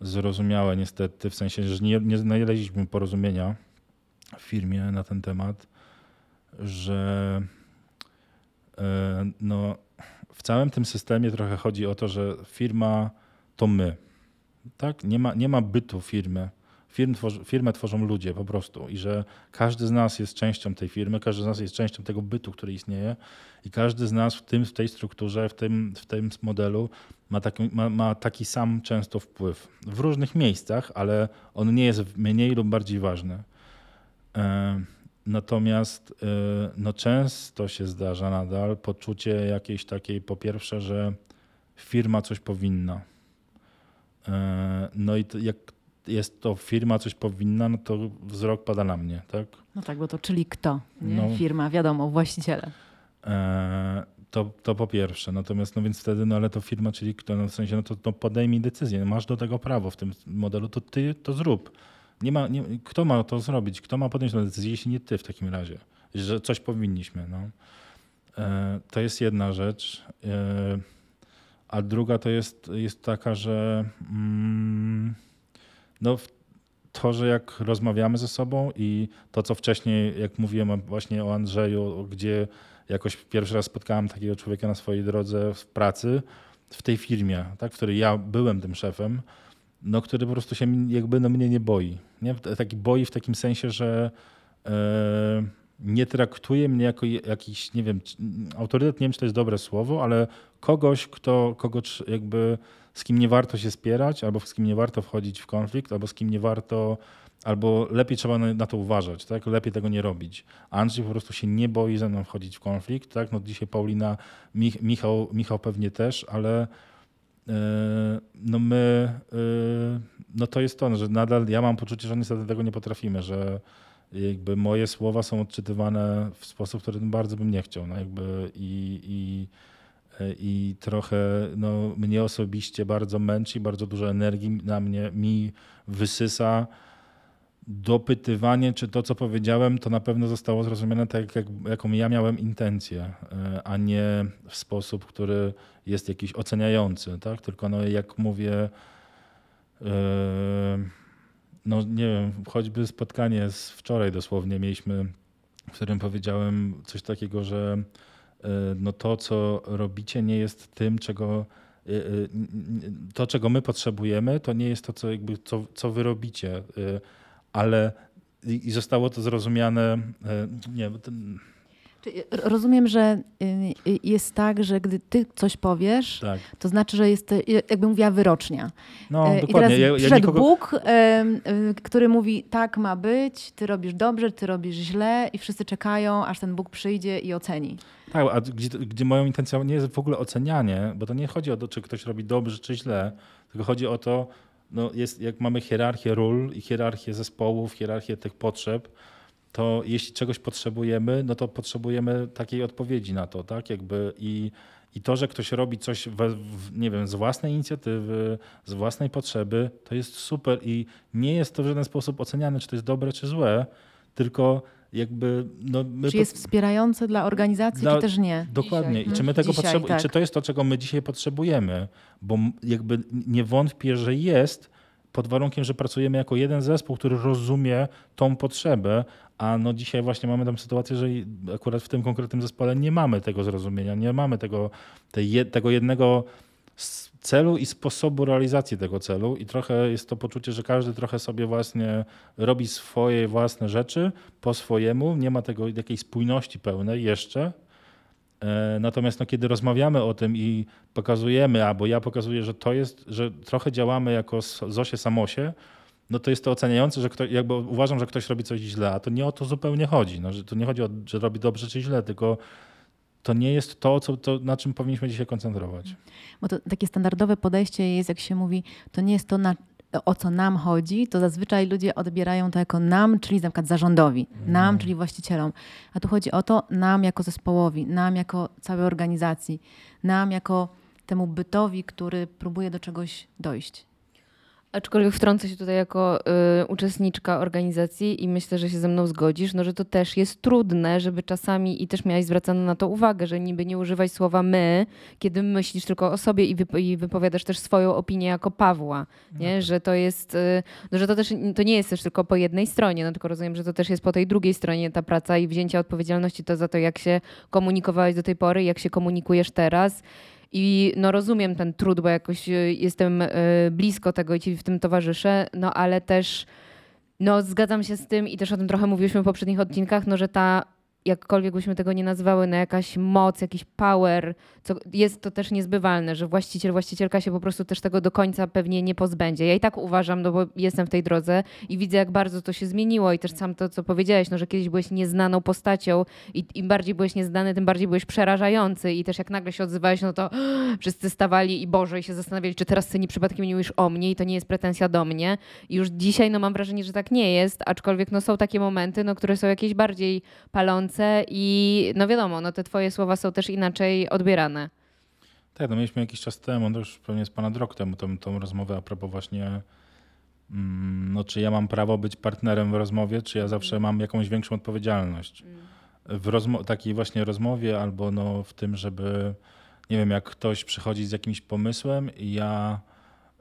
zrozumiałe niestety, w sensie, że nie, nie znaleźliśmy porozumienia w firmie na ten temat, że e, no, w całym tym systemie trochę chodzi o to, że firma to my. Tak? Nie, ma, nie ma bytu firmy. Firm tworzy, firmę tworzą ludzie po prostu i że każdy z nas jest częścią tej firmy, każdy z nas jest częścią tego bytu, który istnieje i każdy z nas w, tym, w tej strukturze, w tym, w tym modelu ma taki, ma, ma taki sam często wpływ. W różnych miejscach, ale on nie jest mniej lub bardziej ważny. E, natomiast e, no często się zdarza nadal poczucie jakiejś takiej, po pierwsze, że firma coś powinna. E, no i jak jest to firma coś powinna, no to wzrok pada na mnie, tak? No tak, bo to czyli kto? No. Firma, wiadomo, właściciele. E, to, to po pierwsze. Natomiast no więc wtedy, no ale to firma, czyli kto, no w sensie, no to, to podejmij decyzję, no masz do tego prawo w tym modelu, to ty to zrób. Nie ma, nie, kto ma to zrobić? Kto ma podjąć tę decyzję, jeśli nie ty w takim razie? Że coś powinniśmy. No. E, to jest jedna rzecz. E, a druga to jest, jest taka, że mm, no, to, że jak rozmawiamy ze sobą i to, co wcześniej, jak mówiłem właśnie o Andrzeju, gdzie jakoś pierwszy raz spotkałem takiego człowieka na swojej drodze w pracy, w tej firmie, tak, w której ja byłem tym szefem, no, który po prostu się jakby no, mnie nie boi. Nie? Taki boi w takim sensie, że e, nie traktuje mnie jako jakiś, nie wiem, autorytet, nie wiem, czy to jest dobre słowo, ale kogoś, kto, kogo jakby z kim nie warto się spierać, albo z kim nie warto wchodzić w konflikt, albo z kim nie warto, albo lepiej trzeba na, to uważać, tak? lepiej tego nie robić. Andrzej po prostu się nie boi ze mną wchodzić w konflikt. Tak? No dzisiaj Paulina, Mich, Michał, Michał pewnie też, ale yy, no my, yy, no to jest to, że nadal ja mam poczucie, że niestety tego nie potrafimy, że jakby moje słowa są odczytywane w sposób, który bardzo bym nie chciał. No jakby i, i i trochę no, mnie osobiście bardzo męczy, bardzo dużo energii na mnie mi wysysa dopytywanie, czy to, co powiedziałem, to na pewno zostało zrozumiane tak, jak, jaką ja miałem intencję, e, a nie w sposób, który jest jakiś oceniający, tak? Tylko no, jak mówię, e, no nie wiem, choćby spotkanie z wczoraj dosłownie mieliśmy, w którym powiedziałem coś takiego, że E, no to, co robicie, nie jest tym, czego e, e, to, czego my potrzebujemy, to nie jest to, co, jakby, co, co wy robicie, ale i zostało to zrozumiane. Nie, ten... Rozumiem, że jest tak, że gdy ty coś powiesz, tak. to znaczy, że jest, jakby mówiła, wyrocznia. No, I dokładnie. teraz ja, przyszedł nikogo... Bóg, który mówi, tak ma być, ty robisz dobrze, ty robisz źle i wszyscy czekają, aż ten Bóg przyjdzie i oceni. Tak, a gdzie, gdzie moją intencją nie jest w ogóle ocenianie, bo to nie chodzi o to, czy ktoś robi dobrze, czy źle, tylko chodzi o to, no jest, jak mamy hierarchię ról i hierarchię zespołów, hierarchię tych potrzeb, to jeśli czegoś potrzebujemy, no to potrzebujemy takiej odpowiedzi na to, tak? Jakby i, i to, że ktoś robi coś, we, w, nie wiem, z własnej inicjatywy, z własnej potrzeby, to jest super i nie jest to w żaden sposób oceniane, czy to jest dobre, czy złe, tylko jakby... No, czy jest wspierające dla organizacji, dla, czy też nie? Dokładnie. Dzisiaj. I czy my tego potrzebujemy, tak. czy to jest to, czego my dzisiaj potrzebujemy? Bo jakby nie wątpię, że jest, pod warunkiem, że pracujemy jako jeden zespół, który rozumie tą potrzebę, a no dzisiaj właśnie mamy tam sytuację, że akurat w tym konkretnym zespole nie mamy tego zrozumienia, nie mamy tego, tego jednego celu i sposobu realizacji tego celu i trochę jest to poczucie, że każdy trochę sobie właśnie robi swoje własne rzeczy po swojemu, nie ma tego jakiejś spójności pełnej jeszcze. E, Natomiast no, kiedy rozmawiamy o tym i pokazujemy, albo ja pokazuję, że to jest, że trochę działamy jako Zosie Samosie, no to jest to oceniające, że ktoś, jakby uważam, że ktoś robi coś źle, a to nie o to zupełnie chodzi. No, że to nie chodzi o, że robi dobrze czy źle, tylko to nie jest to, co, to, na czym powinniśmy dzisiaj koncentrować. Bo to takie standardowe podejście jest, jak się mówi, to nie jest to, na, o co nam chodzi, to zazwyczaj ludzie odbierają to jako nam, czyli na przykład zarządowi, nam, czyli właścicielom. A tu chodzi o to nam jako zespołowi, nam jako całej organizacji, nam jako temu bytowi, który próbuje do czegoś dojść. Aczkolwiek wtrącę się tutaj jako y, uczestniczka organizacji i myślę, że się ze mną zgodzisz, no, że to też jest trudne, żeby czasami, i też miałaś zwracano na to uwagę, że niby nie używaj słowa my, kiedy myślisz tylko o sobie i, wypo- i wypowiadasz też swoją opinię jako Pawła, nie? że to jest, y, no, że to też to nie jest też tylko po jednej stronie, no tylko rozumiem, że to też jest po tej drugiej stronie ta praca i wzięcie odpowiedzialności to za to, jak się komunikowałeś do tej pory, jak się komunikujesz teraz. I no rozumiem ten trud, bo jakoś y, jestem y, blisko tego i ci w tym towarzyszę, no ale też no zgadzam się z tym i też o tym trochę mówiliśmy w poprzednich odcinkach, no że ta jakkolwiek byśmy tego nie nazywały, no jakaś moc, jakiś power, co jest to też niezbywalne, że właściciel, właścicielka się po prostu też tego do końca pewnie nie pozbędzie. Ja i tak uważam, no bo jestem w tej drodze i widzę, jak bardzo to się zmieniło i też sam to, co powiedziałeś, no że kiedyś byłeś nieznaną postacią i im bardziej byłeś nieznany, tym bardziej byłeś przerażający i też jak nagle się odzywałeś, no to wszyscy stawali i Boże i się zastanawiali, czy teraz ty nie przypadkiem nie mówisz o mnie i to nie jest pretensja do mnie. I już dzisiaj no mam wrażenie, że tak nie jest, aczkolwiek no są takie momenty, no, które są jakieś bardziej palące i no wiadomo, no te twoje słowa są też inaczej odbierane. Tak, no mieliśmy jakiś czas temu, to już pewnie jest ponad rok temu, tą, tą rozmowę a propos właśnie, mm, no czy ja mam prawo być partnerem w rozmowie, czy ja zawsze mam jakąś większą odpowiedzialność. W rozmo- takiej właśnie rozmowie albo no w tym, żeby, nie wiem, jak ktoś przychodzi z jakimś pomysłem i ja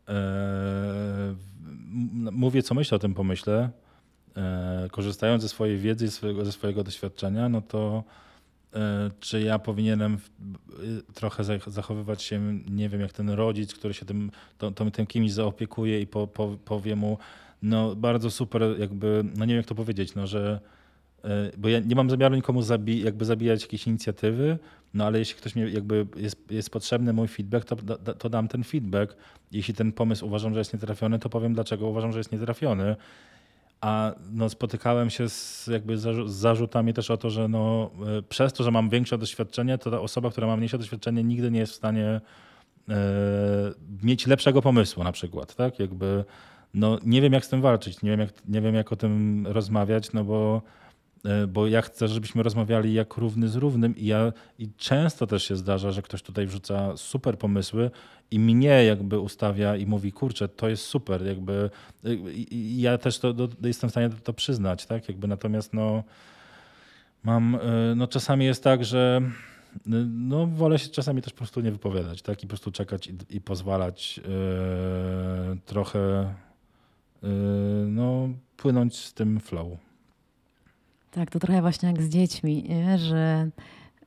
e, mówię, co myślę o tym pomyśle, korzystając ze swojej wiedzy i swojego, ze swojego doświadczenia, no to e, czy ja powinienem y, trochę zach- zachowywać się, nie wiem, jak ten rodzic, który się tym, to, tym kimś zaopiekuje i po, po, powie mu, no bardzo super, jakby, no nie wiem jak to powiedzieć, no że, e, bo ja nie mam zamiaru nikomu zabi jakby zabijać jakiejś inicjatywy, no ale jeśli ktoś mnie jakby jest, jest potrzebny mój feedback, to, da- to dam ten feedback. Jeśli ten pomysł uważam, że jest nietrafiony, to powiem dlaczego uważam, że jest nietrafiony. A no, spotykałem się z, jakby z zarzutami też o to, że no, e, przez to, że mam większe doświadczenie, to ta osoba, która ma mniejsze doświadczenie, nigdy nie jest w stanie e, mieć lepszego pomysłu na przykład. Tak? Jakby, no, nie wiem, jak z tym walczyć, nie wiem, jak, nie wiem, jak o tym rozmawiać, no bo, bo ja chcę, żebyśmy rozmawiali jak równy z równym i ja i często też się zdarza, że ktoś tutaj wrzuca super pomysły i mnie jakby ustawia i mówi, kurczę, to jest super, jakby i- i ja też to, to, jestem w stanie to, przyznać, tak, jakby natomiast no mam, y, no czasami jest tak, że y, no wolę się czasami też po prostu nie wypowiadać, tak, i po prostu czekać i, i pozwalać y, trochę y, no płynąć z tym flow. Tak, to trochę właśnie jak z dziećmi, nie? że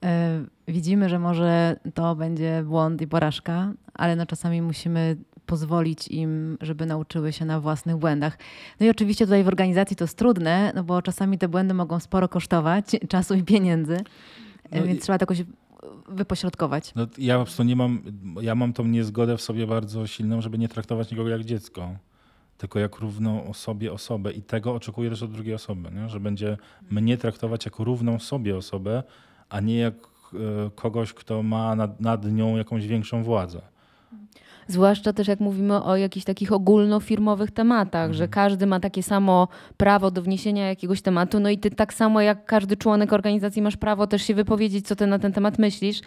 e, widzimy, że może to będzie błąd i porażka, ale no czasami musimy pozwolić im, żeby nauczyły się na własnych błędach. No i oczywiście tutaj w organizacji to jest trudne, no bo czasami te błędy mogą sporo kosztować czasu i pieniędzy, No więc i- trzeba to jakoś wypośrodkować. No, ja po prostu nie mam, ja mam tą niezgodę w sobie bardzo silną, żeby nie traktować nikogo jak dziecko, tylko jak równą osobie osobę i tego oczekuję też od drugiej osoby, nie? że będzie mnie traktować jako równą sobie osobę, a nie jak e, kogoś, kto ma nad, nad nią jakąś większą władzę. Zwłaszcza też jak mówimy o jakichś takich ogólnofirmowych tematach, że każdy ma takie samo prawo do wniesienia jakiegoś tematu, no i ty tak samo jak każdy członek organizacji masz prawo też się wypowiedzieć, co ty na ten temat myślisz,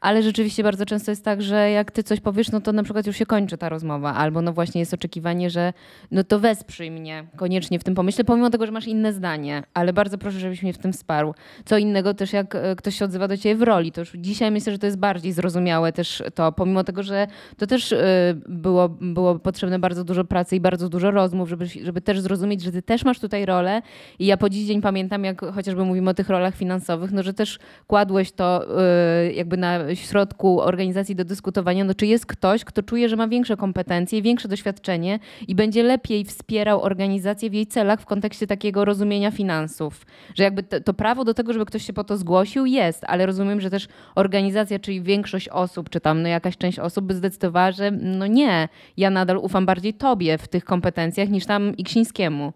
ale rzeczywiście bardzo często jest tak, że jak ty coś powiesz, no to na przykład już się kończy ta rozmowa, albo no właśnie jest oczekiwanie, że no to wesprzyj mnie koniecznie w tym pomyśle, pomimo tego, że masz inne zdanie, ale bardzo proszę, żebyś mnie w tym wsparł. Co innego też jak e, ktoś się odzywa do ciebie w roli, to już dzisiaj myślę, że to jest bardziej zrozumiałe też to, pomimo tego, że to też e, było, było potrzebne bardzo dużo pracy i bardzo dużo rozmów, żeby, żeby też zrozumieć, że ty też masz tutaj rolę. I ja po dziś dzień pamiętam, jak chociażby mówimy o tych rolach finansowych, no że też kładłeś to e, jakby na środku organizacji do dyskutowania, no czy jest ktoś, kto czuje, że ma większe kompetencje, większe doświadczenie i będzie lepiej wspierał organizację w jej celach w kontekście takiego rozumienia finansów. Że jakby to, to prawo do tego, żeby ktoś się po to zgłosił jest, ale rozumiem, że też organizacja, czyli większość osób, czy tam no jakaś część osób by zdecydowała, że no nie, ja nadal ufam bardziej tobie w tych kompetencjach niż tam Iksińskiemu.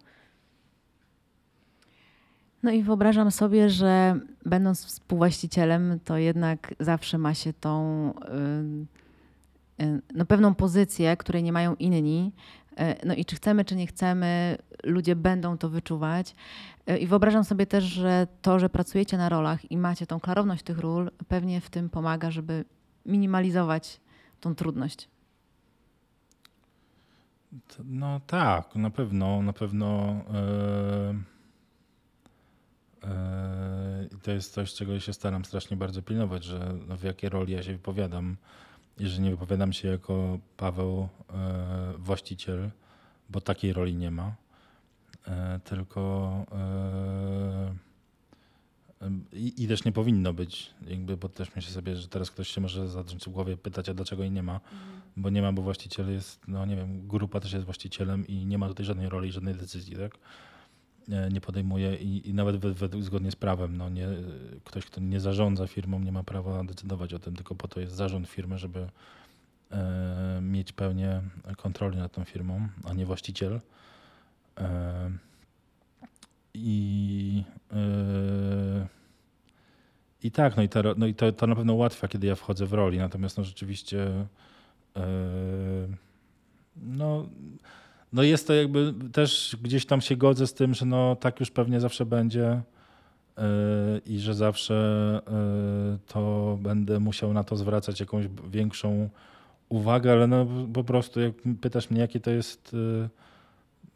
No i wyobrażam sobie, że będąc współwłaścicielem, to jednak zawsze ma się tą y, y, no, pewną pozycję, której nie mają inni. Y, No i czy chcemy, czy nie chcemy, ludzie będą to wyczuwać. I wyobrażam sobie też, że to, że pracujecie na rolach i macie tą klarowność tych ról, pewnie w tym pomaga, żeby minimalizować tą trudność. No tak, na pewno, na pewno. e, I to jest coś, czego ja się staram strasznie bardzo pilnować, że no w jakiej roli ja się wypowiadam. I że nie wypowiadam się jako Paweł, e, właściciel, bo takiej roli nie ma. E, tylko i, i też nie powinno być, jakby, bo też myślę sobie, że teraz ktoś się może zadrąć w głowie, pytać, a dlaczego jej nie ma bo nie ma, bo właściciel jest, no nie wiem, grupa też jest właścicielem i nie ma tutaj żadnej roli, żadnej decyzji, tak? Nie, podejmuje i, i nawet we, według zgodnie z prawem, no nie, ktoś, kto nie zarządza firmą, nie ma prawa decydować o tym, tylko po to jest zarząd firmy, żeby e, mieć pełnię kontroli nad tą firmą, a nie właściciel. E, I e, i tak, no i, to, no i to, to na pewno ułatwia, kiedy ja wchodzę w roli, natomiast no rzeczywiście Yy, No, no jest to jakby też gdzieś tam się godzę z tym, że no tak już pewnie zawsze będzie yy, i że zawsze yy, to będę musiał na to zwracać jakąś większą uwagę, ale no po prostu jak pytasz mnie, jakie to jest, yy,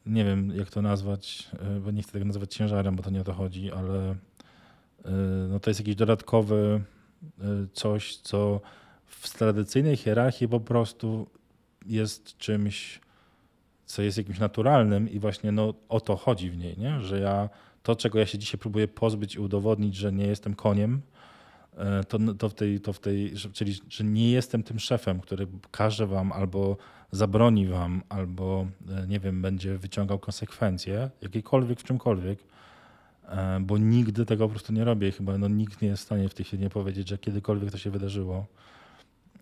nie wiem jak to nazwać, yy, bo nie chcę tego nazywać ciężarem, bo to nie o to chodzi, ale yy, no to jest jakiś dodatkowy yy, coś, co w tradycyjnej hierarchii po prostu jest czymś, co jest jakimś naturalnym i właśnie no, o to chodzi w niej, nie? że ja to, czego ja się dzisiaj próbuję pozbyć i udowodnić, że nie jestem koniem, e, to, to w tej, to w tej czyli że nie jestem tym szefem, który każe wam albo zabroni wam, albo e, nie wiem, będzie wyciągał konsekwencje, jakiekolwiek w czymkolwiek, e, bo nigdy tego po prostu nie robię chyba no, nikt nie jest w stanie w tej chwili nie powiedzieć, że kiedykolwiek to się wydarzyło.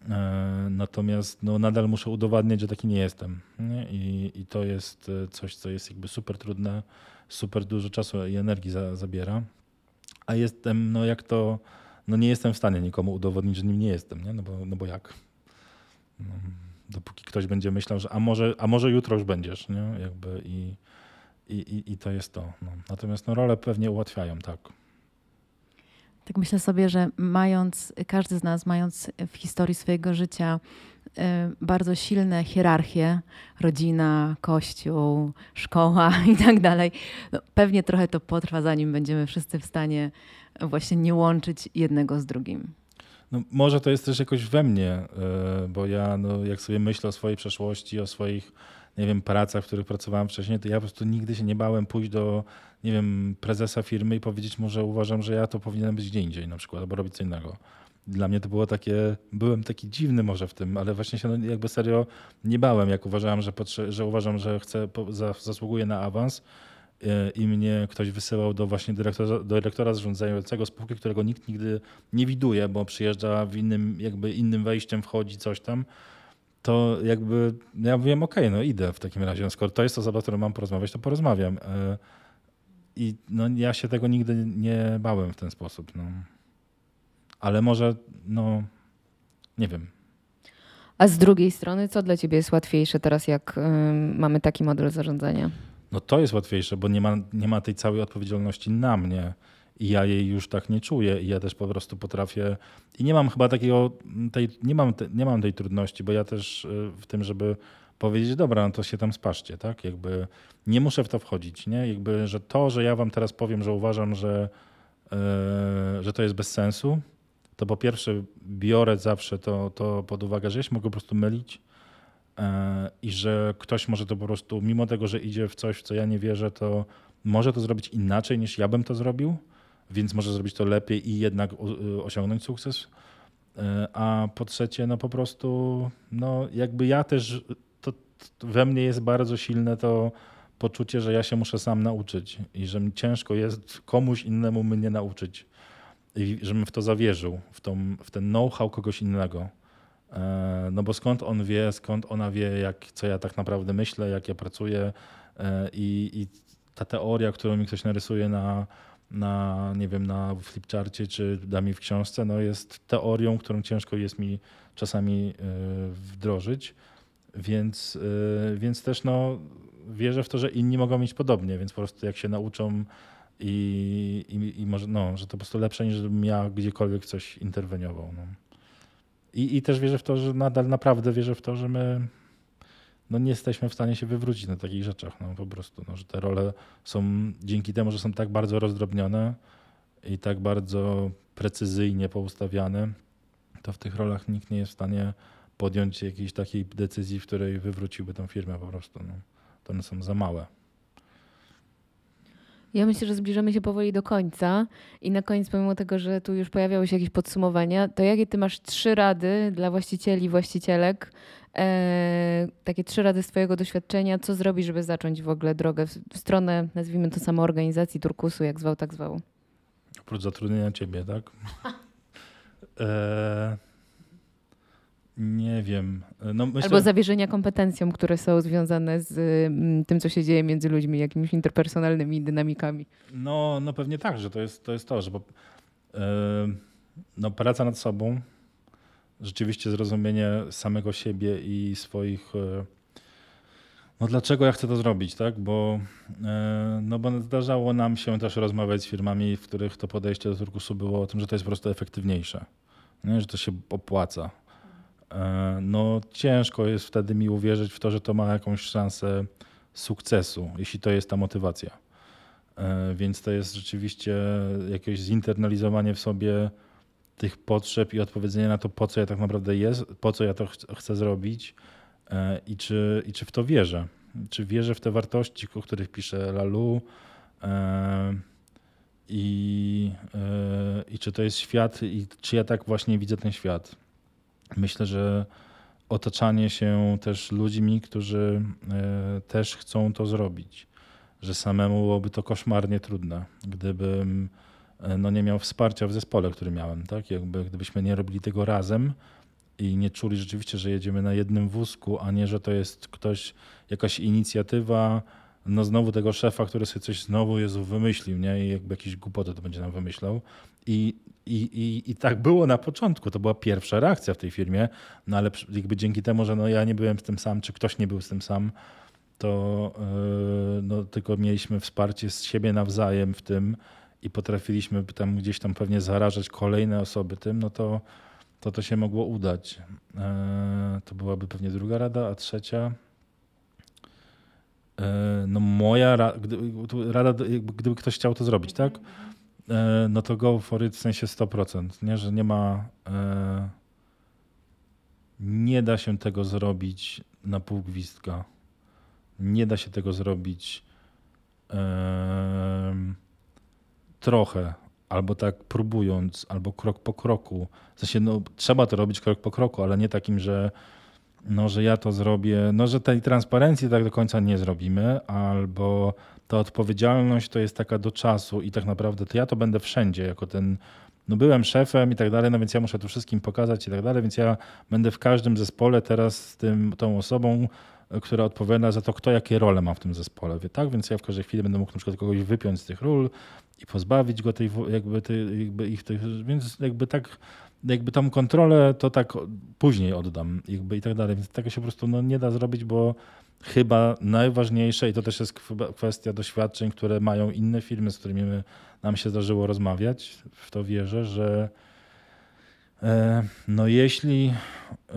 E, Natomiast no, nadal muszę udowadniać, że taki nie jestem. Nie? I, I to jest e, coś, co jest jakby super trudne, super dużo czasu i energii za, zabiera. A jestem, no jak to, no nie jestem w stanie nikomu udowodnić, że nim nie jestem, nie? No, bo, no bo jak? No, dopóki ktoś będzie myślał, że a może, a może jutro już będziesz, nie? Jakby i, i, i, i to jest to. No. Natomiast no, role pewnie ułatwiają, tak. Tak myślę sobie, że mając, każdy z nas mając w historii swojego życia y, bardzo silne hierarchie, rodzina, kościół, szkoła i tak dalej, no pewnie trochę to potrwa, zanim będziemy wszyscy w stanie właśnie nie łączyć jednego z drugim. No, może to jest też jakoś we mnie, e, bo ja, no, jak sobie myślę o swojej przeszłości, o swoich, nie wiem, pracach, w których pracowałem wcześniej, to ja po prostu nigdy się nie bałem pójść do, nie wiem, prezesa firmy i powiedzieć mu, że uważam, że ja to powinienem być gdzie indziej na przykład, albo robić co innego. Dla mnie to było takie, byłem taki dziwny może w tym, ale właśnie się no, jakby serio nie bałem, jak uważałem, że, potrze- że uważam, że chcę, zasługuję na awans e, i mnie ktoś wysyłał do właśnie dyrektora, dyrektora zarządzającego spółki, którego nikt nigdy nie widuje, bo przyjeżdża w innym, jakby innym wejściem, wchodzi coś tam, to jakby ja mówiłem, okej, no idę w takim razie. No, skoro to jest osoba, z którą mam porozmawiać, to porozmawiam. E, I no, ja się tego nigdy nie bałem w ten sposób. No. Ale może, no, nie wiem. A z drugiej strony, co dla ciebie jest łatwiejsze teraz, jak ym, mamy taki model zarządzania? No to jest łatwiejsze, bo nie ma, nie ma tej całej odpowiedzialności na mnie i ja jej już tak nie czuję i ja też po prostu potrafię i nie mam chyba takiego, tej, nie, mam te, nie mam tej trudności, bo ja też y, w tym, żeby powiedzieć, dobra, no to się tam spaszcie, tak? Jakby nie muszę w to wchodzić, nie? Jakby, że to, że ja wam teraz powiem, że uważam, że, yy, że to jest bez sensu, to po pierwsze biorę zawsze to, to pod uwagę, że ja się mogę po prostu mylić, E, i że ktoś może to po prostu, mimo tego, że idzie w coś, w co ja nie wierzę, to może to zrobić inaczej niż ja bym to zrobił, więc może zrobić to lepiej i jednak o- osiągnąć sukces. E, A po trzecie, no po prostu, no jakby ja też, to, to we mnie jest bardzo silne to poczucie, że ja się muszę sam nauczyć i że mi ciężko jest komuś innemu mnie nauczyć i żebym w to zawierzył, w, tą, w ten know-how kogoś innego. E, No bo skąd on wie, skąd ona wie, jak, co ja tak naprawdę myślę, jak ja pracuję e, i, i ta teoria, którą mi ktoś narysuje na, na nie wiem, na flipcharcie czy da mi w książce, no jest teorią, którą ciężko jest mi czasami e, wdrożyć, więc, e, więc też no, wierzę w to, że inni mogą mieć podobnie, więc po prostu jak się nauczą i, i, i może, no, że to po prostu lepsze niż żebym ja gdziekolwiek coś interweniował. No. I, I też wierzę w to, że nadal naprawdę wierzę w to, że my no, nie jesteśmy w stanie się wywrócić na takich rzeczach. No, po prostu, no, że te role są dzięki temu, że są tak bardzo rozdrobnione i tak bardzo precyzyjnie poustawiane, to w tych rolach nikt nie jest w stanie podjąć jakiejś takiej decyzji, w której wywróciłby tę firmę po prostu. No. To one są za małe. Ja myślę, że zbliżamy się powoli do końca i na koniec, pomimo tego, że tu już pojawiały się jakieś podsumowania, to jakie ty masz trzy rady dla właścicieli, właścicielek, e, takie trzy rady z twojego doświadczenia, co zrobić, żeby zacząć w ogóle drogę w, w stronę, nazwijmy to samoorganizacji turkusu, jak zwał, tak zwał. Oprócz zatrudnienia ciebie, tak? E, nie wiem. No, myślę, Albo zawierzenia kompetencjom, które są związane z mm, tym, co się dzieje między ludźmi, jakimiś interpersonalnymi dynamikami. No, no pewnie tak, że to jest to, jest to że e, no, praca nad sobą, rzeczywiście zrozumienie samego siebie i swoich. e, No dlaczego ja chcę to zrobić, tak? Bo, e, no bo zdarzało nam się też rozmawiać z firmami, w których to podejście do turkusu było o tym, że to jest po prostu efektywniejsze, nie? że to się opłaca. E, No ciężko jest wtedy mi uwierzyć w to, że to ma jakąś szansę sukcesu, jeśli to jest ta motywacja. E, Więc to jest rzeczywiście jakieś zinternalizowanie w sobie tych potrzeb i odpowiedzenie na to, po co ja tak naprawdę jest, po co ja to ch- chcę zrobić e, i czy, i czy w to wierzę. Czy wierzę w te wartości, o których pisze Lalu i, i czy to jest świat i czy ja tak właśnie widzę ten świat. Myślę, że otaczanie się też ludźmi, którzy e, też chcą to zrobić że samemu byłoby to koszmarnie trudne, gdybym e, no, nie miał wsparcia w zespole, który miałem. Tak? Jakby, gdybyśmy nie robili tego razem i nie czuli rzeczywiście, że jedziemy na jednym wózku, a nie, że to jest ktoś, jakaś inicjatywa, no znowu tego szefa, który sobie coś znowu Jezu wymyślił, nie? I jakby jakieś głupoty to będzie nam wymyślał. I, i, i, I tak było na początku, to była pierwsza reakcja w tej firmie, no ale jakby dzięki temu, że no ja nie byłem z tym sam, czy ktoś nie był z tym sam, to yy, no, tylko mieliśmy wsparcie z siebie nawzajem w tym i potrafiliśmy tam gdzieś tam pewnie zarażać kolejne osoby tym, no to to, to się mogło udać. Yy, To byłaby pewnie druga rada, a trzecia. yy, No moja tu rada, gdyby ktoś chciał to zrobić, tak? Yy, No to go for it w sensie 100%, nie? że nie ma. yy, Nie da się tego zrobić na pół gwizdka nie da się tego zrobić em, trochę, albo tak próbując, albo krok po kroku. W sensie, no, trzeba to robić krok po kroku, ale nie takim, że, no, że ja to zrobię, no, że tej transparencji tak do końca nie zrobimy, albo ta odpowiedzialność to jest taka do czasu i tak naprawdę to ja to będę wszędzie jako ten no byłem szefem i tak dalej, no więc ja muszę tu wszystkim pokazać i tak dalej, więc ja będę w każdym zespole teraz z tym, tą osobą, która odpowiada za to, kto jakie role ma w tym zespole, wie, tak? Więc ja w każdej chwili będę mógł na przykład kogoś wypiąć z tych ról i pozbawić go tej, jakby, tej, jakby ich tych, więc jakby tak, jakby tą kontrolę to tak później oddam jakby i tak dalej, więc tego się po prostu no, nie da zrobić, bo chyba najważniejsze i to też jest kwestia doświadczeń, które mają inne firmy, z którymi my, nam się zdarzyło rozmawiać, w to wierzę, że e, no jeśli e,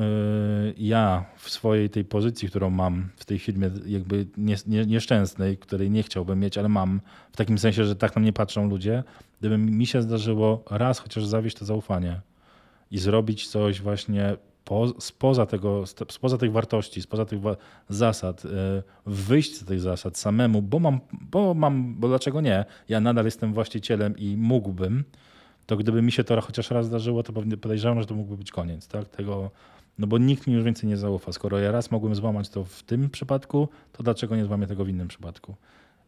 ja w swojej tej pozycji, którą mam w tej firmie jakby nie, nie, nieszczęsnej, której nie chciałbym mieć, ale mam w takim sensie, że tak na mnie patrzą ludzie, gdyby mi się zdarzyło raz chociaż zawieść to zaufanie i zrobić coś właśnie po, spoza, tego, spoza tych wartości, spoza tych wa- zasad, e, wyjść z tych zasad samemu, bo mam, bo mam, bo dlaczego nie? Ja nadal jestem właścicielem i mógłbym, to gdyby mi się to chociaż raz zdarzyło, to pewnie podejrzewam, że to mógłby być koniec, tak? Tego, no bo nikt mi już więcej nie zaufa. Skoro ja raz mogłem złamać to w tym przypadku, to dlaczego nie złamię tego w innym przypadku?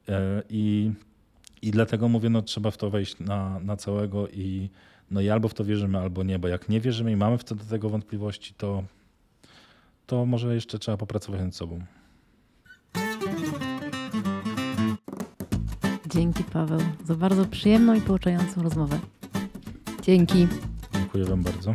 E, I, i dlatego mówię, no trzeba w to wejść na, na całego i no i albo w to wierzymy, albo nie, bo jak nie wierzymy i mamy do tego wątpliwości, to, to może jeszcze trzeba popracować nad sobą. Dzięki Paweł za bardzo przyjemną i pouczającą rozmowę. Dzięki. Dziękuję Wam bardzo.